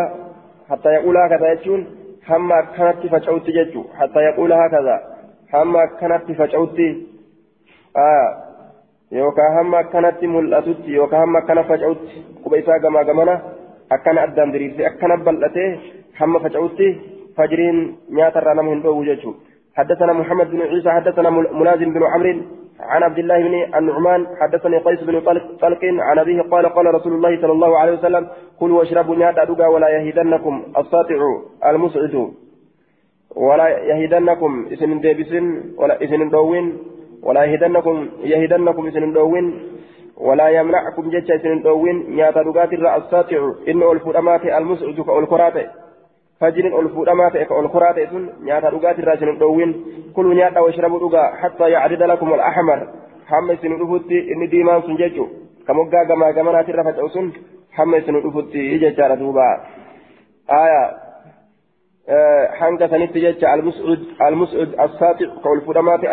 حتى يقول هكذا يجون هم أكنت فشعوت ججو حتى يقول هكذا هم فجأوتي آه yookaan hamma akkanatti mul'atutti yookaan hamma akkana faca'utti quba isaa gamaa gamana akkana addaan diriirsee akkana bal'atee hamma faca'utti fajriin nyaatarraa nama hin dhoowwu jechuudha. حدثنا محمد بن عيسى حدثنا ملازم بن عمرو عن عبد الله بن النعمان حدثني قيس بن طلق عن أبيه قال قال رسول الله صلى الله عليه وسلم كلوا واشربوا نيادا دوغا ولا يهيدنكم الساطع المسعد ولا يهيدنكم اسم ديبس ولا اسم دوين ولا يهيدنكم يهيدنكم اسم دوين ولا يمنعكم جتش اسم دوين دوغا ترى الساطع إنه الفرامات المسعد كالكرات فجر الفرامات كالكرات نيادا دوغا ترى اسم دوين كلوا نيادا واشربوا دوغا حتى يعرض لكم الأحمر. hamma isin dhufutti inni diimaan sun jechu ka moggaa gamaa gamanaatirra faca'u sun hamma isin dhufutti jechaadha duuba aya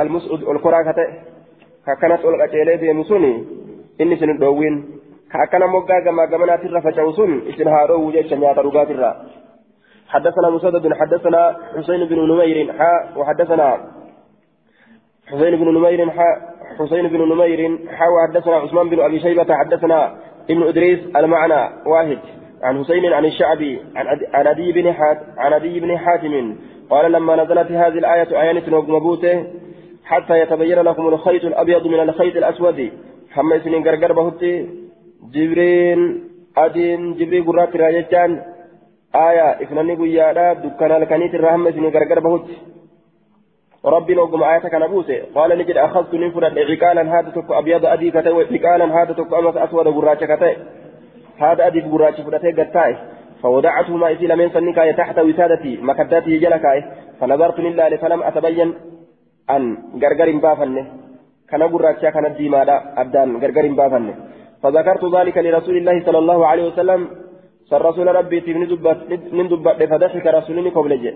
almus'ud ol koraa ka ta'e ka akkanas ol qaceelee deemu suni inni isin dhoowwin ka akkana moggaa gamaa gamanaatirra faca'u sun isin haa dhoowwu jecha nyaata dhugaatirra حدثنا مسدد حدثنا حسين بن نمير وحدثنا حسين بن نمير حسين بن نمير حاوى حدثنا عثمان بن ابي شيبه حدثنا ابن ادريس المعنى واحد عن حسين عن الشعبي عن عدي بن عن عدي بن حاتم قال لما نزلت هذه الآية آية مبوته حتى يتبين لكم الخيط الأبيض من الخيط الأسود. حما سنين غرغر بهتي جبرين أدين جبري قرات راجتان آية إفناني قيادا دكان الكنيت الرحمة سنين غرغر بهتي ربي نوقم آية كان بوسي قال نجد أخذت نفرد عقالا هذا تك أبيض أدي كتي وعقالا هذا تك أمس أسود قراش كتي هذا أدي قراش فرتي قتاي فوضعته ما إسي لمن سنكاية تحت وسادتي. مكداتي جلكاي فنظرت لله فلم أتبين أن غرغر بافنه. كان قراشا كان الديمادا أبدان غرغر بافنه. فذكرت ذلك لرسول الله صلى الله عليه وسلم. صلى رسول ربي من دبت فضحك رسولني قبل جي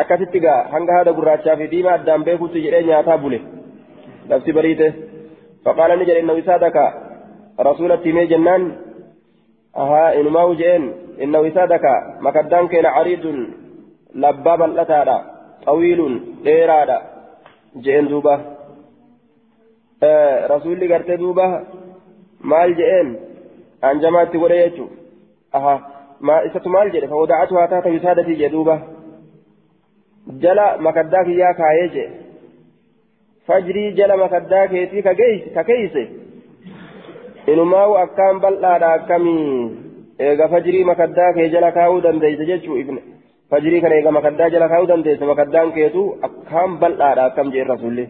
akkasitti gaa hanga haada gurraachaa fi diimaa addaan beekutti jedhee nyaataa bule labsi bariite faqaala ni jedhe rasulatti himee jennaan je'een innahu isaadaka makaddaan keena cariidun labbaa bal'ataadha xawiilun dheeraadha je'een duuba rasulli gartee duuba maal je'een anjamaatti godhe jechuu aha isatu maal jedhe fawadaacatu haa taata wisaadatii jedhe duuba jala makaddaa kiyyaa kaayee jee fajrii jala makaddaa keetii ka keeyse inumaawu akkaan bal'aadha akkamii eega fajrii makaddaa kee jala kaa'uu dandeeyse jechuu ifne fajrii kana eega makaddaa jala kaa'uu dandeeyse makaddaan keetu akkaan bal'aadha akkam jee rasulli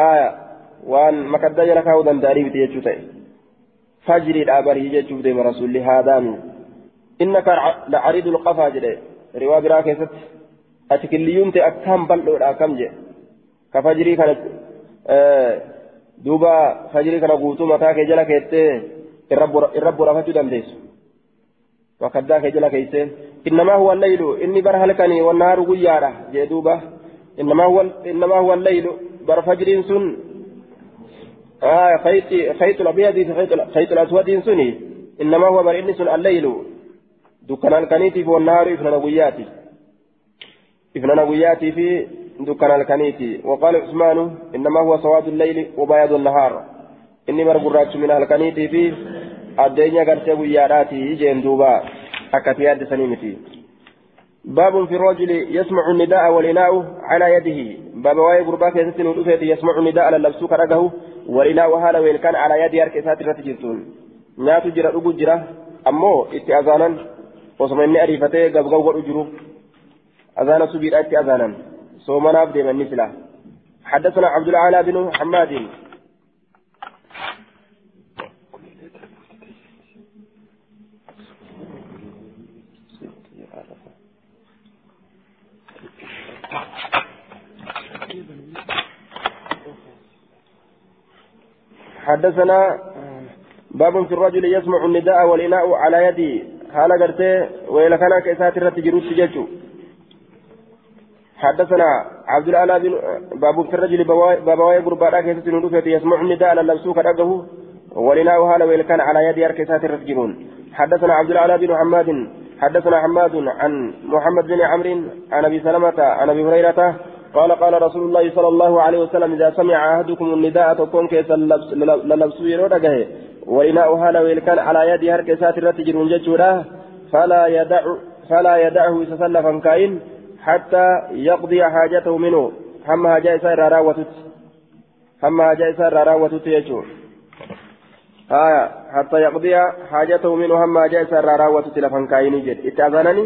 aya waan makaddaa jala kaa'uu danda'aniifiti jechuu ta'e fajriidha barii jechuuf deema rasulli haadaami innaka lacariidu lqafaa jedhe riwaa biraa keessatti ati killiyyuun ta'e akkaan bal'oodha akkam jedhe ka fajrii kana duuba fajrii kana guutuu mataa kee jala keettee irra borafachuu dandeessu wakaddaa kee jala keeysee innamaa huwa allaylu inni bara halkanii wannaaru guyyaadha jee duuba innamaa huwa allaylu bara fajriin sun خيط الأبيض في خيط الأسود سني إنما هو بر إني سن الليل دكان الكنيتي والنهار إفنان قياتي إفنان قياتي في دكان الكنيتي وقال عثمان إنما هو سواد الليل وبياض النهار. إني بر قرات من الكنيتي في الدنيا قرتي قياتي جين دوبا. أكتياد سنيمتي. باب في الرجل يسمع النداء والإناء على يده. باب واي قرباك يسمع النداء على اللبسوك رقه والإناء هذا وإن كان على يد يرك ساتر رتجرتون ناتو جرا أبو جرا أمو إتي أذانا وصم إني أريفتي قبقوا ورجرو أذانا سبيل أتي أذانا صومنا أبدي من مثله حدثنا عبد العالى بن حماد. حدثنا باب في الرجل يسمع النداء والإناء على يده حال قرته وإلى كان كيسات الرتجروت تججو حدثنا عبد الأعلى بن باب في الرجل بابواي قربانا كيسات الندوفة يسمع النداء على اللبسوك رقه والإناء حال وإلى كان على يد كيسات الرتجرون حدثنا عبد الأعلى بن حماد حدثنا حماد عن محمد بن عمرو عن أبي سلمة عن أبي هريرة قال قال رسول الله صلى الله عليه وسلم إذا سمع أحدكم النداء تكون كيس للبس يرودك وإناؤها لو كان على يد هركسات الرتجر ججورا فلا يدع فلا يدعه يتسلفا كائن حتى يقضي حاجته منه هم حاجة إسار راوتت هم حاجة إسار راوتت يجور آية حتى يقضي حاجته منه هم حاجة إسار راوتت لفن كائن جد اتأذنني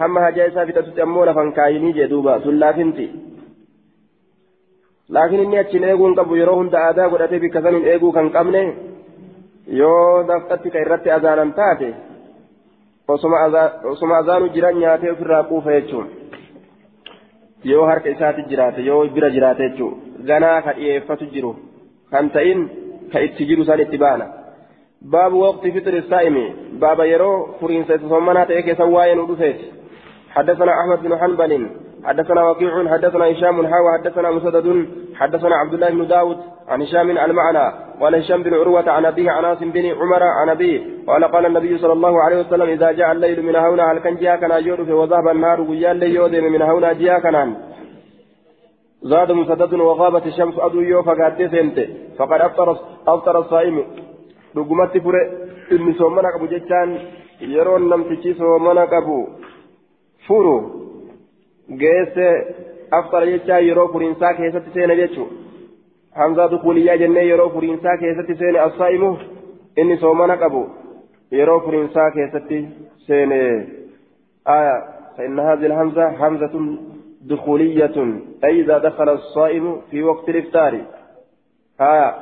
هم حاجة إسار فتتت أمو لفن كائن جدوبا laakiin inni achiin eeguu hin qabu yeroo hunda aadaa godhatee bikka saniin eeguu kan qabne yoo daftatti ka irratti azaanan taate osuma azaanu jiran nyaatee ofirraa quufa jechuun yoo harka isaatti jiraate yoo bira jiraate jechuun ganaa ka dhiyeeffatu jiru kan ta'in ka itti jiru san itti baana. baabu waqti fixri saa'imi baaba yeroo furiinsa isa sommanaa ta'e keessa waa'ee nu dhufeeti. حدثنا أحمد بن حنبل حدثنا وكيع حدثنا هشام حاوى حدثنا مسدد حدثنا عبد الله بن داود عن هشام المعنى قال هشام بن عروة عن أبيه عن عاصم بن عمر عن أبيه قال قال النبي صلى الله عليه وسلم إذا جاء الليل من هنا هل كان جاء كان وذهب النهار ويال ليودم من هنا جاء كان زاد مسدد وغابت الشمس أدو يو فقات سنت. فقد أفطر أفطر الصائم. رقمت فر إني سومنا أبو جتان يرون لم تشي سومنا أبو furu geesse aftara jechaa yeroo furiinsaa keessatti seene jechuun hamzaa dukuuliyyaa jennee yeroo furiinsaa keessatti seene assaa'imu inni soomana qabu yeroo furiinsaa keessatti seene آية فإن هذه الهمزة همزة دخولية أي إذا دخل الصائم في وقت الإفطار آية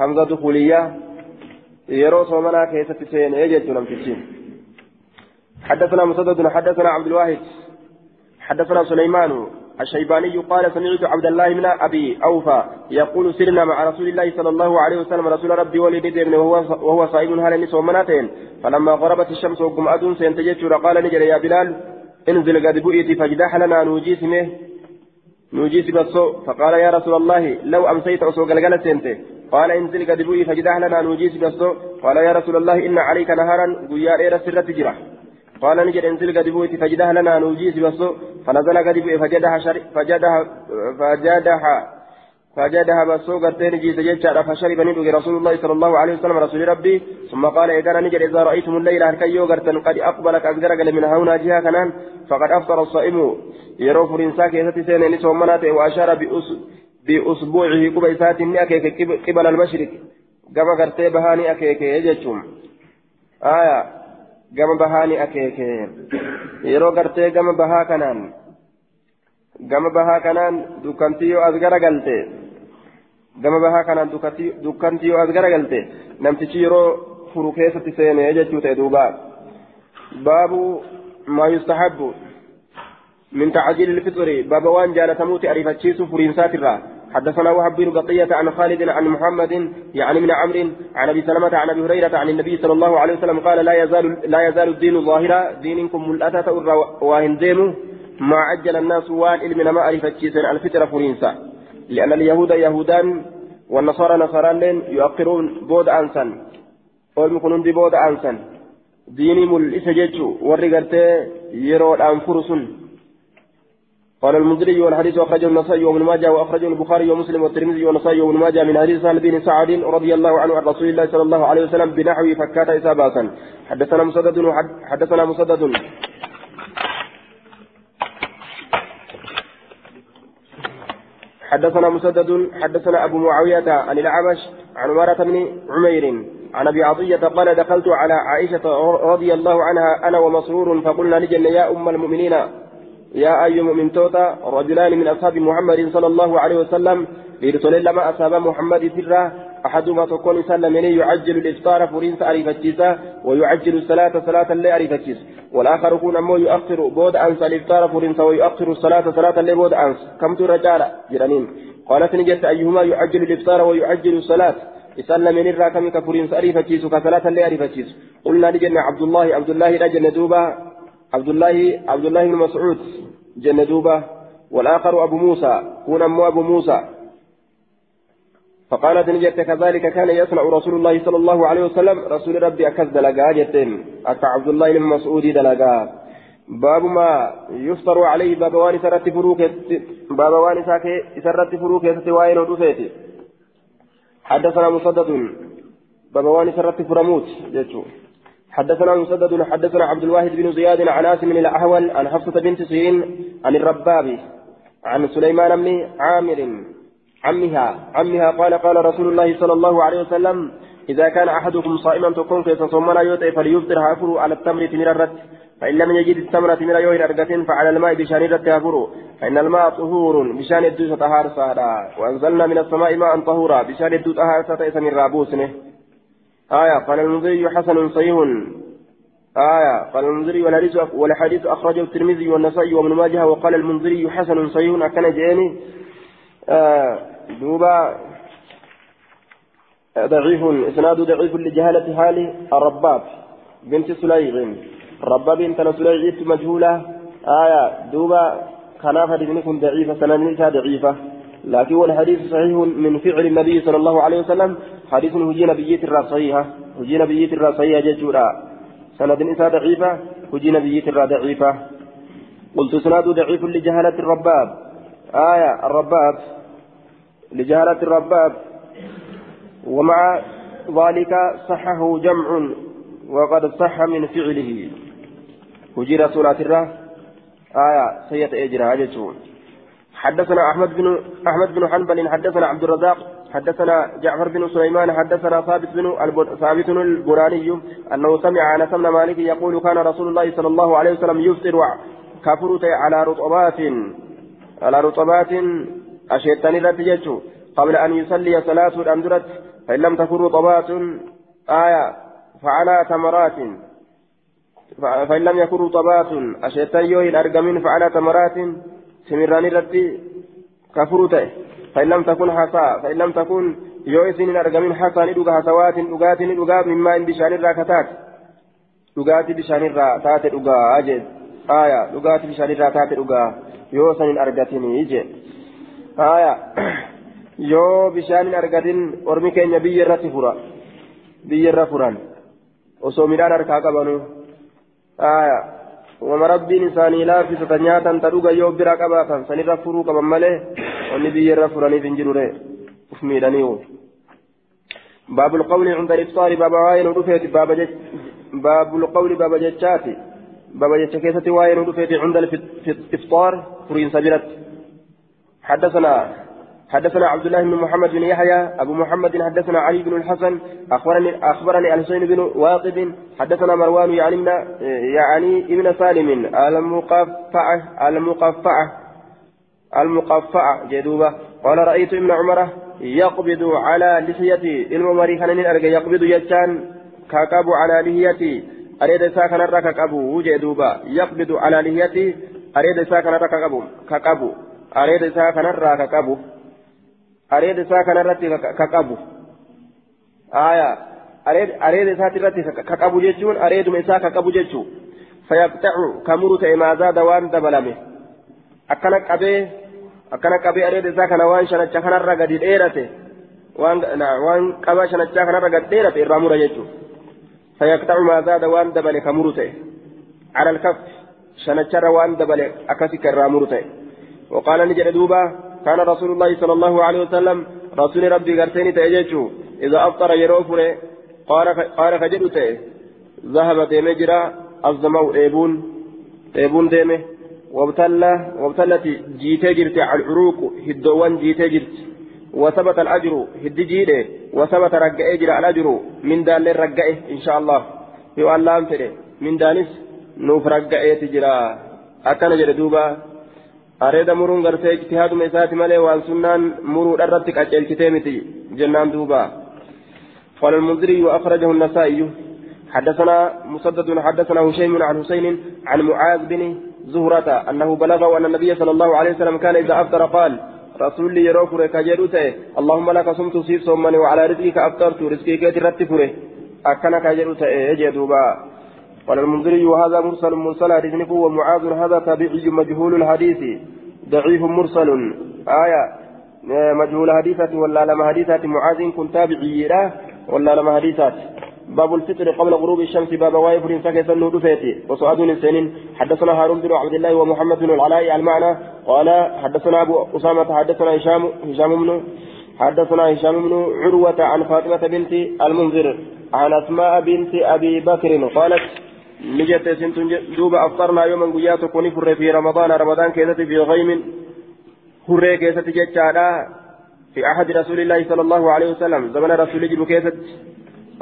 همزة دخولية يرو صومنا كيسة سين يجد نمتشين حدثنا مسدد حدثنا عبد الواحد حدثنا سليمان الشيباني قال سمعت عبد الله من أبي أوفى يقول سرنا مع رسول الله صلى الله عليه وسلم رسول ربي ولد ابن وهو وهو صائم هل نسوا مناتين؟ فلما غربت الشمس وقم ادون سينتجت قال نجل يا بلال انزل قد بؤيت فاجدح لنا نوجيسمه نوجيس بسو فقال يا رسول الله لو أمسيت اسوق القلة سنته قال انزل قد بؤي فاجدح لنا نوجيس بسو قال يا رسول الله إن عليك نهارا قيا إيرا سرة تجرح قال نجد انزل قد فجدها لنا نوجيس بس فنزل قد بويت فجدها شر فجدها فجدها فجدها بس قرتين جيس جيتشا فشرب ندوك رسول الله صلى الله عليه وسلم رسول ربي. ثم قال إذا نجد إذا رأيتم الليل هلكيو قرتن قد أقبلك أقدر من هنا جهة كنان فقد أفطر الصائم. يروف الإنسان كيستي سين نسو مناته وأشار بأسبوعه قبيسات أكيك قبل المشرق كما قرتي بهاني أكيك يجتشم. آية. Gama bahaa ni akeeke yeroo gartee gama bahaa kanaan gama bahaa kanaan dukkantii yoo as garagalte gama bahaa kanaan dukkantii yoo as garagalte namtichi yeroo furu keessatti seene jechuu ta'e duuba baabu maa yustahabbu تعجيل الفطر باب وان جالتموت أريفتشيس فرينسات الرّ حدثنا وهب بن بقية عن خالد عن محمد يعني من عمرو عن أبي سلمة عن أبي هريرة عن النبي صلى الله عليه وسلم قال لا يزال لا يزال الدين ظاهرا دينكم ملأتة واهن ما عجل الناس وان علم ما أرفتشيسا الفطر فرينسا لأن اليهود يهودان والنصارى نصارى يؤخرون بود أنسا ويكونون دي بود أنسا ديني ملئسة جيتشو؟ ورقرتي يرود أنفرسون قال المنذري والحديث أخرجه النسائي وابن ماجه وأخرجه البخاري ومسلم والترمذي والنسائي وابن ماجه من حديث سهل بن سعد رضي الله عنه عن رسول الله صلى الله عليه وسلم بنحو فكات إسابة حدثنا مسدد حدثنا مسدد. حدثنا مسدد. حدثنا أبو معاوية عن الأعمش عن عمارة بن عمير عن أبي عطية قال دخلت على عائشة رضي الله عنها أنا ومسرور فقلنا لجن يا أم المؤمنين يا أي مؤمن توتا رجلان من أصحاب محمد صلى الله عليه وسلم لرسول لما أصحاب محمد سرا. أحدهما تكون سلم يعجل الإفطار فرين أريفتشيسا ويعجل الصلاة صلاة اللي أريفتشيس. والآخر يكون أمو يؤخر بود أنس الإفطار فرين ويؤخر الصلاة صلاة اللي بود أنس. كم رجال جرانين قالت نجت أيهما يعجل الإفطار ويعجل الصلاة. يسلم من الراكم كفرين أريفتشيس كصلاة اللي أريفتشيس. قلنا لجنة عبد الله عبد الله رجل دوبا عبد الله عبد الله بن مسعود جنة دوبة والآخر أبو موسى كون أمو أبو موسى. فقالت نجت كذلك كان يصنع رسول الله صلى الله عليه وسلم رسول ربي أكز دلقا جتين. أكا عبد الله بن مسعود دلقا. باب ما يفطر عليه باب وان سرت فروك باب وان سرت فروك ستواين ودفيت حدثنا مسدد باب وان سرت فرموت جيتشو. حدثنا مسدد حدثنا عبد الواحد بن زياد عن آسم من الأحول عن حفصة بنت سيرين عن الرباب عن سليمان بن عامر عمها عمها قال قال رسول الله صلى الله عليه وسلم إذا كان أحدكم صائما تكون كيف صومنا يوتي فليفطر هافر على التمر تمر الرد فإن لم يجد التمر تمر يوين أرقة فعلى الماء بشان الرد هافر فإن الماء طهور بشان الدوس طهار سهرا وأنزلنا من السماء ماء طهورا بشان الدوس طهار رابوسنه آية قال المنذري حسن صحيح. آية قال المنذري والحديث والحديث أخرجه الترمذي والنسائي وابن ماجه وقال المنذري حسن صحيح. أكن جاني آه دوبا. ضعيف إسناد ضعيف لجهالة حال الرباب بنت سليم رباب بنت سليم مجهولة. آية دوبا. كان حديث ضعيفة سنن ضعيفة. لكن والحديث صحيح من فعل النبي صلى الله عليه وسلم. حديث هجي نبية الرا صحيحة هجي نبية الرا صحيحة ججورا سند إنسان ضعيفة هجي نبية الرا ضعيفة قلت سناد ضعيف لجهالة الرباب آية الرباب لجهالة الرباب ومع ذلك صحه جمع وقد صح من فعله هجي رسولات الرا آية سيئة إجراء ججون حدثنا أحمد بن أحمد بن حنبل حدثنا عبد الرزاق حدثنا جعفر بن سليمان حدثنا ثابت بن ثابت البراني أنه سمع أنس بن مالك يقول كان رسول الله صلى الله عليه وسلم يفطر كفرت على رطبات على رطبات أشيتني ذات قبل أن يصلي صلاة الأندرة فإن لم تكن رطبات آية فعلى تمرات. فإن لم يكن رطبات أشيتن يوهي الأرقمين فعلى تمرات سمران الرد كفر تأه فإن لم تكن حصى فإن لم تكن يوئسن أرقمين حصى ندوغا حصوات ندوغات ندوغا مما إن بشان الراكتات dhugaati bishaanirraa taate dhugaa jee aya dhugaati bishaanirraa taate dhugaa yoo san hin argatinii jee aya yoo bishaan hin argatin ormi keenya biyya irratti fura biyya irra furan osoo midhaan harkaa qabanu aya laaffisata nyaatan ta dhuga yoo bira qabaatan sanirra furuu qaban malee wanni biyya irra furaniif hin jirure uf miidhaniiwu باب القول عند الإفطار باب واين ودفيت باب جج باب القول باب ججاتي باب جج واين ودفيت عند الإفطار فرين سجلت حدثنا حدثنا عبد الله بن محمد بن يحيى أبو محمد حدثنا علي بن الحسن أخبرني أخبرني الحسين بن واقد حدثنا مروان يعني يعني ابن سالم المقفعة المقفعة المقفعة جدوبة. قال رأيت ابن عمر يقبض على لحيتي. الممري كان يقبض يجان كاكاب على لحيتي. أريد ساكن الركاكابو جدوبة. يقبض على لحيتي. أريد ساكن الركاكابو كاكابو أريد ساكن الركاكابو areeda isaa kanarratti ka qabu areeda isaati irratti ka qabu jechuun areeduma isaa ka qabu jechuun fayyaqxacu ka muru ta'e maazaada waan dabalame akkana qabee akkana qabee areeda isaa kana waan shanacha kanarra gadi dheerate waan qaba shanachaa kanarra gadi dheerate irraa mura jechuun fayyaqxacu maazaada waan dabale ka muru ta'e على الكف شنچر وان دبل أكسك الرامور تي وقال نجد دوبا كان رسول الله صلى الله عليه وسلم رسول ربي قرتين تأججو إذا أفطر يروفر قال خجل تأه ذهب ديمجرا الزمو إيبون. إيبون ديمه وابتلى وابتلت جيتي جرت على العروق هدوان جيتي جرت. وثبت الأجر هد جيده وثبت رجع أجر الأجر. من دال رجعه إن شاء الله. يقول الله من دانس نوف رجعه تجرا. أكن جردوبا areeda muruun gartee ijtihaaduma isaati malee waan sunnaan muruudha irratti qaceelchitee miti jennaan duuba. قال المنذري وأخرجه النسائي حدثنا مسدد حدثنا هشيم عن حسين عن معاذ بن زهرة أنه بلغه أن النبي صلى الله عليه وسلم كان إذا أفطر قال رسول لي يروك كجروته اللهم لك صمت سيف صومني وعلى رزقك أفطرت رزقك ترتفره أكنك جروته يجدوبا قال المنذري وهذا مرسل مرسل حديث ومعاذ هذا تابعي مجهول الحديث. ضعيف مرسل. آية مجهول حديثة ولا لما حديثات معاذ كن تابعي له ولا لما حديثات. باب الفطر قبل غروب الشمس باب وايف فكيف النور فيتي وسعد السنين حدثنا هارون بن عبد الله ومحمد بن العلاء المعنى. قال حدثنا أبو أسامة حدثنا هشام هشام بن حدثنا هشام بن عروة عن فاطمة بنت المنذر عن أسماء بنت أبي بكر قالت نجت سنت دوب أفطرنا يوما قيات كوني فر في رمضان رمضان كيست في غيم هري كيست جتشانا في أحد رسول الله صلى الله عليه وسلم زمن رسول جل كيست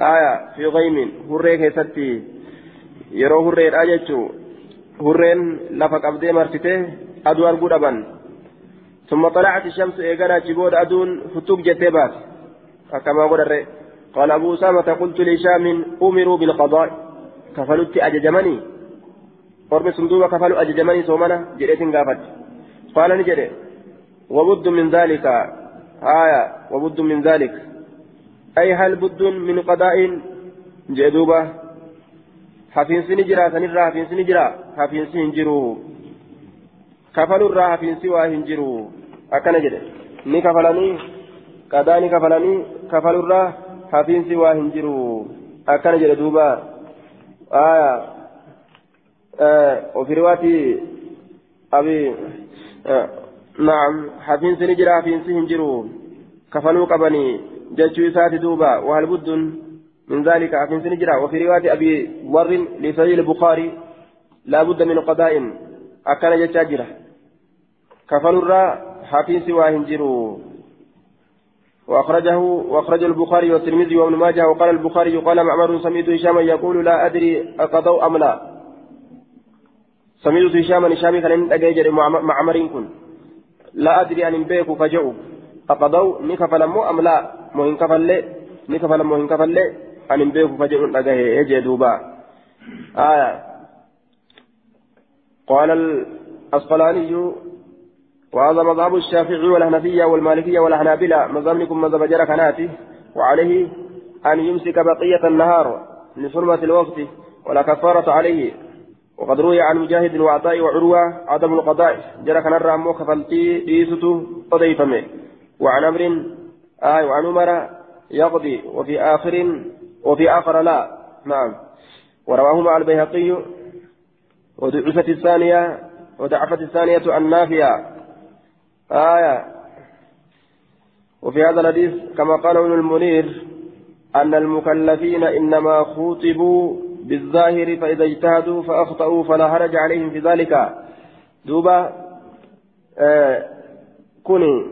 آية في غيم هري كيست يرو هري الآية هرين لفق أبدي مرتته أدوار قربا ثم طلعت الشمس إيقنا جبود أدون فتوك جتبات كما قال أبو أسامة قلت لشام أمروا بالقضاء كفلت أججمني قرب صندوق كفلوا أججمني سومنا جريت قافت قال نجري وبد من ذلك آية وبد من ذلك أي هل بد من قضاء جدوبة حفين سنجرا سنرا حفين سنجرا حفين سنجرو كفلوا الرا حفين سوا هنجرو أكنا جري ni kafalanii? Qadaa ni kafalanii? Kafalurraa hafiinsi waa hin jiru. Akkana jedhe duuba. Aya وفي رواية أبي نعم حفين سنجرا حفين سنجرو كفلوا قبني جتشو ساتي دوبا وهل بد من ذلك؟ حفين سنجرا وفي رواية أبي مر لسيد البخاري لا بد من قضاء أكان جتشاجرة كفلوا الرا حفين سوا هنجرو وأخرجه وأخرجه البخاري والترمذي وابن ماجه وقال البخاري قال معمر سمعت هشاما يقول لا أدري أقضوا أم لا. سمعت هشاما هشامي كان أجاجر معمر كن. لا أدري أن بيك فجأوا أقضوا نكفل مو أم لا؟ مهن كفل نكفل مهن كفل أن بيك فجأوا أجاجر يجي دوبا آية. قال الأسقلاني وهذا مذهب الشافعي والحنفية والمالكية والحنابلة. مذهبكم مذهب جرى كناتي وعليه أن يمسك بقية النهار لحرمة الوقت ولا كفارة عليه. وقد روي عن مجاهد وعطاء وعروة عدم القضاء. جرى كنرى أمو كفلتي ديسته أضيفمه وعن أمر آه وعن عمر يقضي وفي آخر وفي آخر لا. نعم. ورواه مع البيهقي ودعفت الثانية ودعفت الثانية النافية. آية. وفي هذا الحديث كما قال ابن المنير أن المكلفين إنما خوطبوا بالظاهر فإذا اجتهدوا فأخطأوا فلا حرج عليهم في ذلك. دوبا آه كوني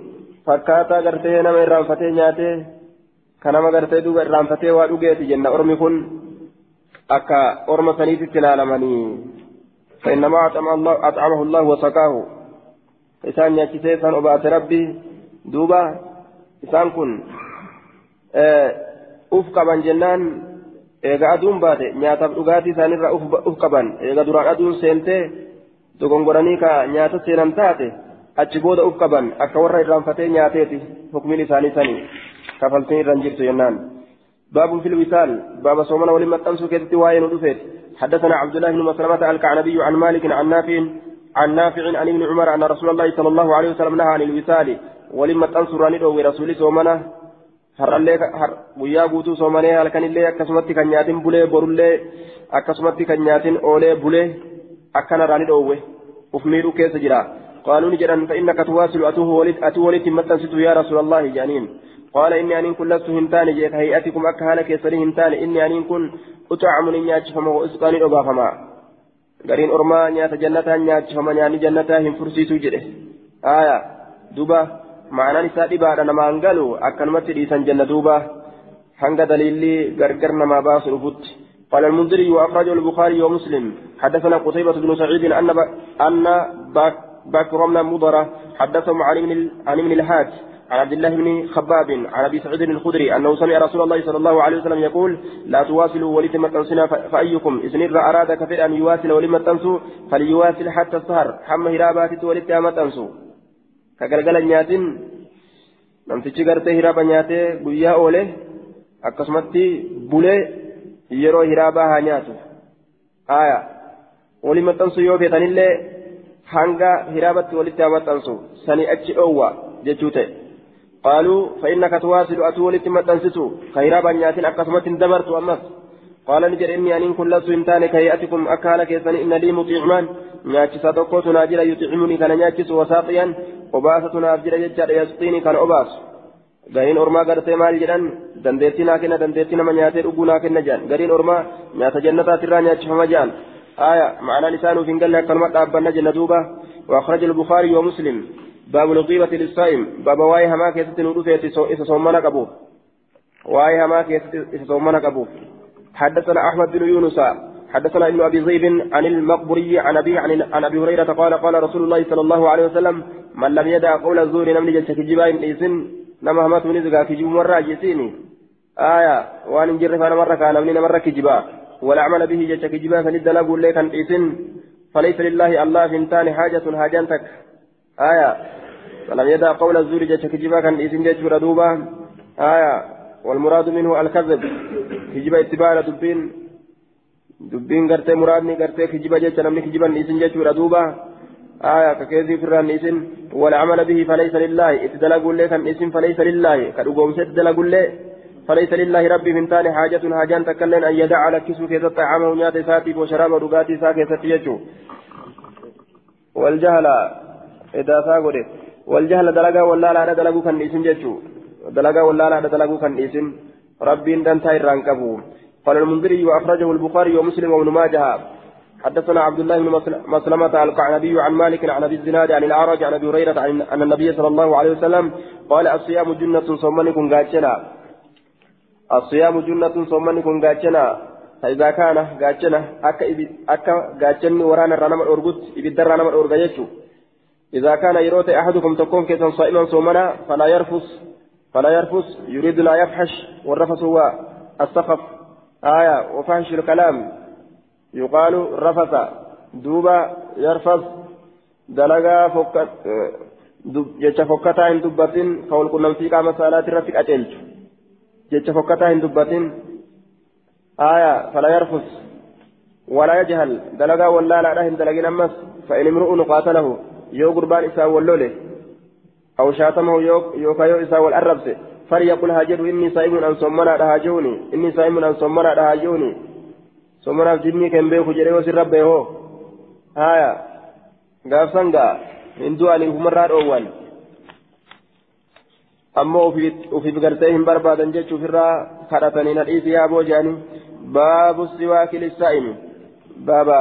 فكاتا غرتي نما إرانفتي نياتي كنما غرتي دوبا إرانفتي وادوغيتي جنة. أرمي كن أكا أرمى سنيتي تلالمني فإنما أطعمه الله وسقاه. Isaan nyaachisee isaan obaase rabbii duuba isaan kun uf qaban jennaan eega aduun baate nyaataaf dhugaatii isaanirraa uf qaban eega duraan aduun seentee dogongoranii ka nyaata seenan taate achi booda uf qaban akka warra irraanfatee nyaateeti hukmiin isaanii sanii kafaltiin irraan jirtu jennaan باب في الوصال باب صومنا ولما تنسوا كتبت واين ودفت حدثنا عبد الله بن مسلمة الكعنبي عن مالك عن نافع عن نافع عن ابن عمر أن رسول الله صلى الله عليه وسلم نهى عن الوصال ولما تنصر عن ورسول صومنا har'allee guyyaa guutuu soomanee halkanillee akkasumatti kan nyaatin bulee borullee akkasumatti kan nyaatin oolee bulee akkanarraa ni dhoowwe uf miidhuu keessa jira qaaluu ni jedhan fa'innaka tuwaasilu atuu walitti maxxansitu yaa rasuulallahi jedhaniin قال إني أن كن لست هنتان جيك هيئتكم أكهالك يسري هنتان إني أن كن أطعم نياتشفما وإسقاني أبافما قرين أرما نيات جنة نياتشفما نياني جنة هم فرسيسو جده آية دوبا معنى نساء إبادة نما أنقلوا أكنمت ليسان جنة دوبا حنق دليلي غرغر نما باس رفت قال المنذري وأخرجه البخاري ومسلم حدثنا قتيبة بن سعيد أن. أن بك... بكر بن مضرة حدثهم عن ابن عن ابن الحاج عن عبد الله بن خباب عن ابي سعيد الخدري انه سمع رسول الله صلى الله عليه وسلم يقول لا تواصلوا ولتم تنسنا فايكم اذن اراد كفر ان يواصل ولم تنسوا فليواصل حتى السهر حم هرابات ولتم تنسوا كغلغل نياتين gartee hiraaba nyaatee guyyaa oole akkasumatti bulee yeroo hiraabaa haa nyaatu aya walii maxxansu yoo feetanillee hanga hiraabatti walitti haa maxxansu sanii achi dhoowwa jechuu ta'e قالوا فإنك تواصل أتولت مدنسسو خيرابا نياتين أقسمت دبرت أمس. قال نجر إني أن كن لست إنتان كهيئتكم أكال كيسن إن لي مطيعمان ناكسا تقوت ناجل يطعمني كان ناكس وساقيا وباسة ناجل يجعل يسقيني كان أباس. gariin ormaa gartee maal jedhan dandeettii naa kenna dandeettii nama nyaatee dhuguu naa kenna jedhan gariin ormaa nyaata jannataatirraa nyaachifama jedhan آية معنى لسانه في قال لك كلمة أبنا جنة دوبة. وأخرج البخاري ومسلم. باب الغيبة للصائم. باب واي هما كيست نودوفة إذا صومنا كبوف واي هما كيست إذا صومنا كبوف حدثنا أحمد بن يونس. حدثنا ابن أبي زيد عن المقبري عن أبي عن, أبي هريرة قال قال رسول الله صلى الله عليه وسلم من لم يدع قول الزور نمني جلسك جبائن إذن nama hamatu ni zigaa kijibuu marraa jesiini aya waan hin jirre faana marra kaa namni namarra kijibaa والعمل به جت كجبا فند لقوا لك إذن فليس لله الله فنتان حاجة حاجان تك آية. فلم يدع قول الزور جت كجبا كان إذن جت دوبا. آية والمراد منه الكذب. كجبا اتباع دبين. دبين قرتي مرادني قرتي كجبا جت نمني كجبا إذن جت دوبا. آية ككيزي فران إسم والعمل به فليس لله. اتدلقوا لي كان إسم فليس لله. كدقوم ستدلقوا لي فليس لله ربي من تاني حاجة. حاجان تكلن أن يدع على كسو كيسة طعامه نيات ساتي وشراب ودقاتي ساكي ستيجو. والجهل إذا ساقود والجهل دلقا ولا لا دلقوا كان إسم جتشو دلقا ولا لا دلقوا كان إسم ربي دنتا الرانكبو قال المنذري وأخرجه البخاري ومسلم وابن ماجه حدثنا عبد الله بن مسلمة القعنبي عن مالك عن ابي الزناد عن الاعرج عن ابي هريره عن ان النبي صلى الله عليه وسلم قال الصيام جنة صومنكم غاتشنا الصيام جنة صومنكم غاتشنا فإذا كان غاتشنا أكا أكا غاتشني ورانا رانما الأرغوت إبدر رانما الأرغيتشو إذا كان يروت أحدكم تكون كيسا صائما صومنا فلا يرفس فلا يرفس يريد لا يفحش والرفس هو السخف آية وفحش الكلام يقال رفث دوبا يرفث دلغا فكت jecha fokkataa hin dubbatin ka walqunnamtii qaama saalaati irratti qaceelchu jecha fokkataa hin dubbatin aya fala yarfus wala yajhal dalagaa wallaalaadha hin dalagin ammas fa'in imru'un qaatalahu yoo gurbaan isaa wallole aw shaatamahu yookaa yoo isaa wal arrabse فليقل هاجر إني صائم أن صمنا هاجوني إني صائم أن صمنا هاجوني somanaaf jinnii kan beeku jedhee wasin rabbe hoo haya gaafsan gaa hin du'anii ufumarraa dhoowwan ammoo ufiif gartee hin barbaadan jechuuf irraa kadhatanii nadhiisi yaaboo jedhanii baabu siwaaki lissaa'imi baaba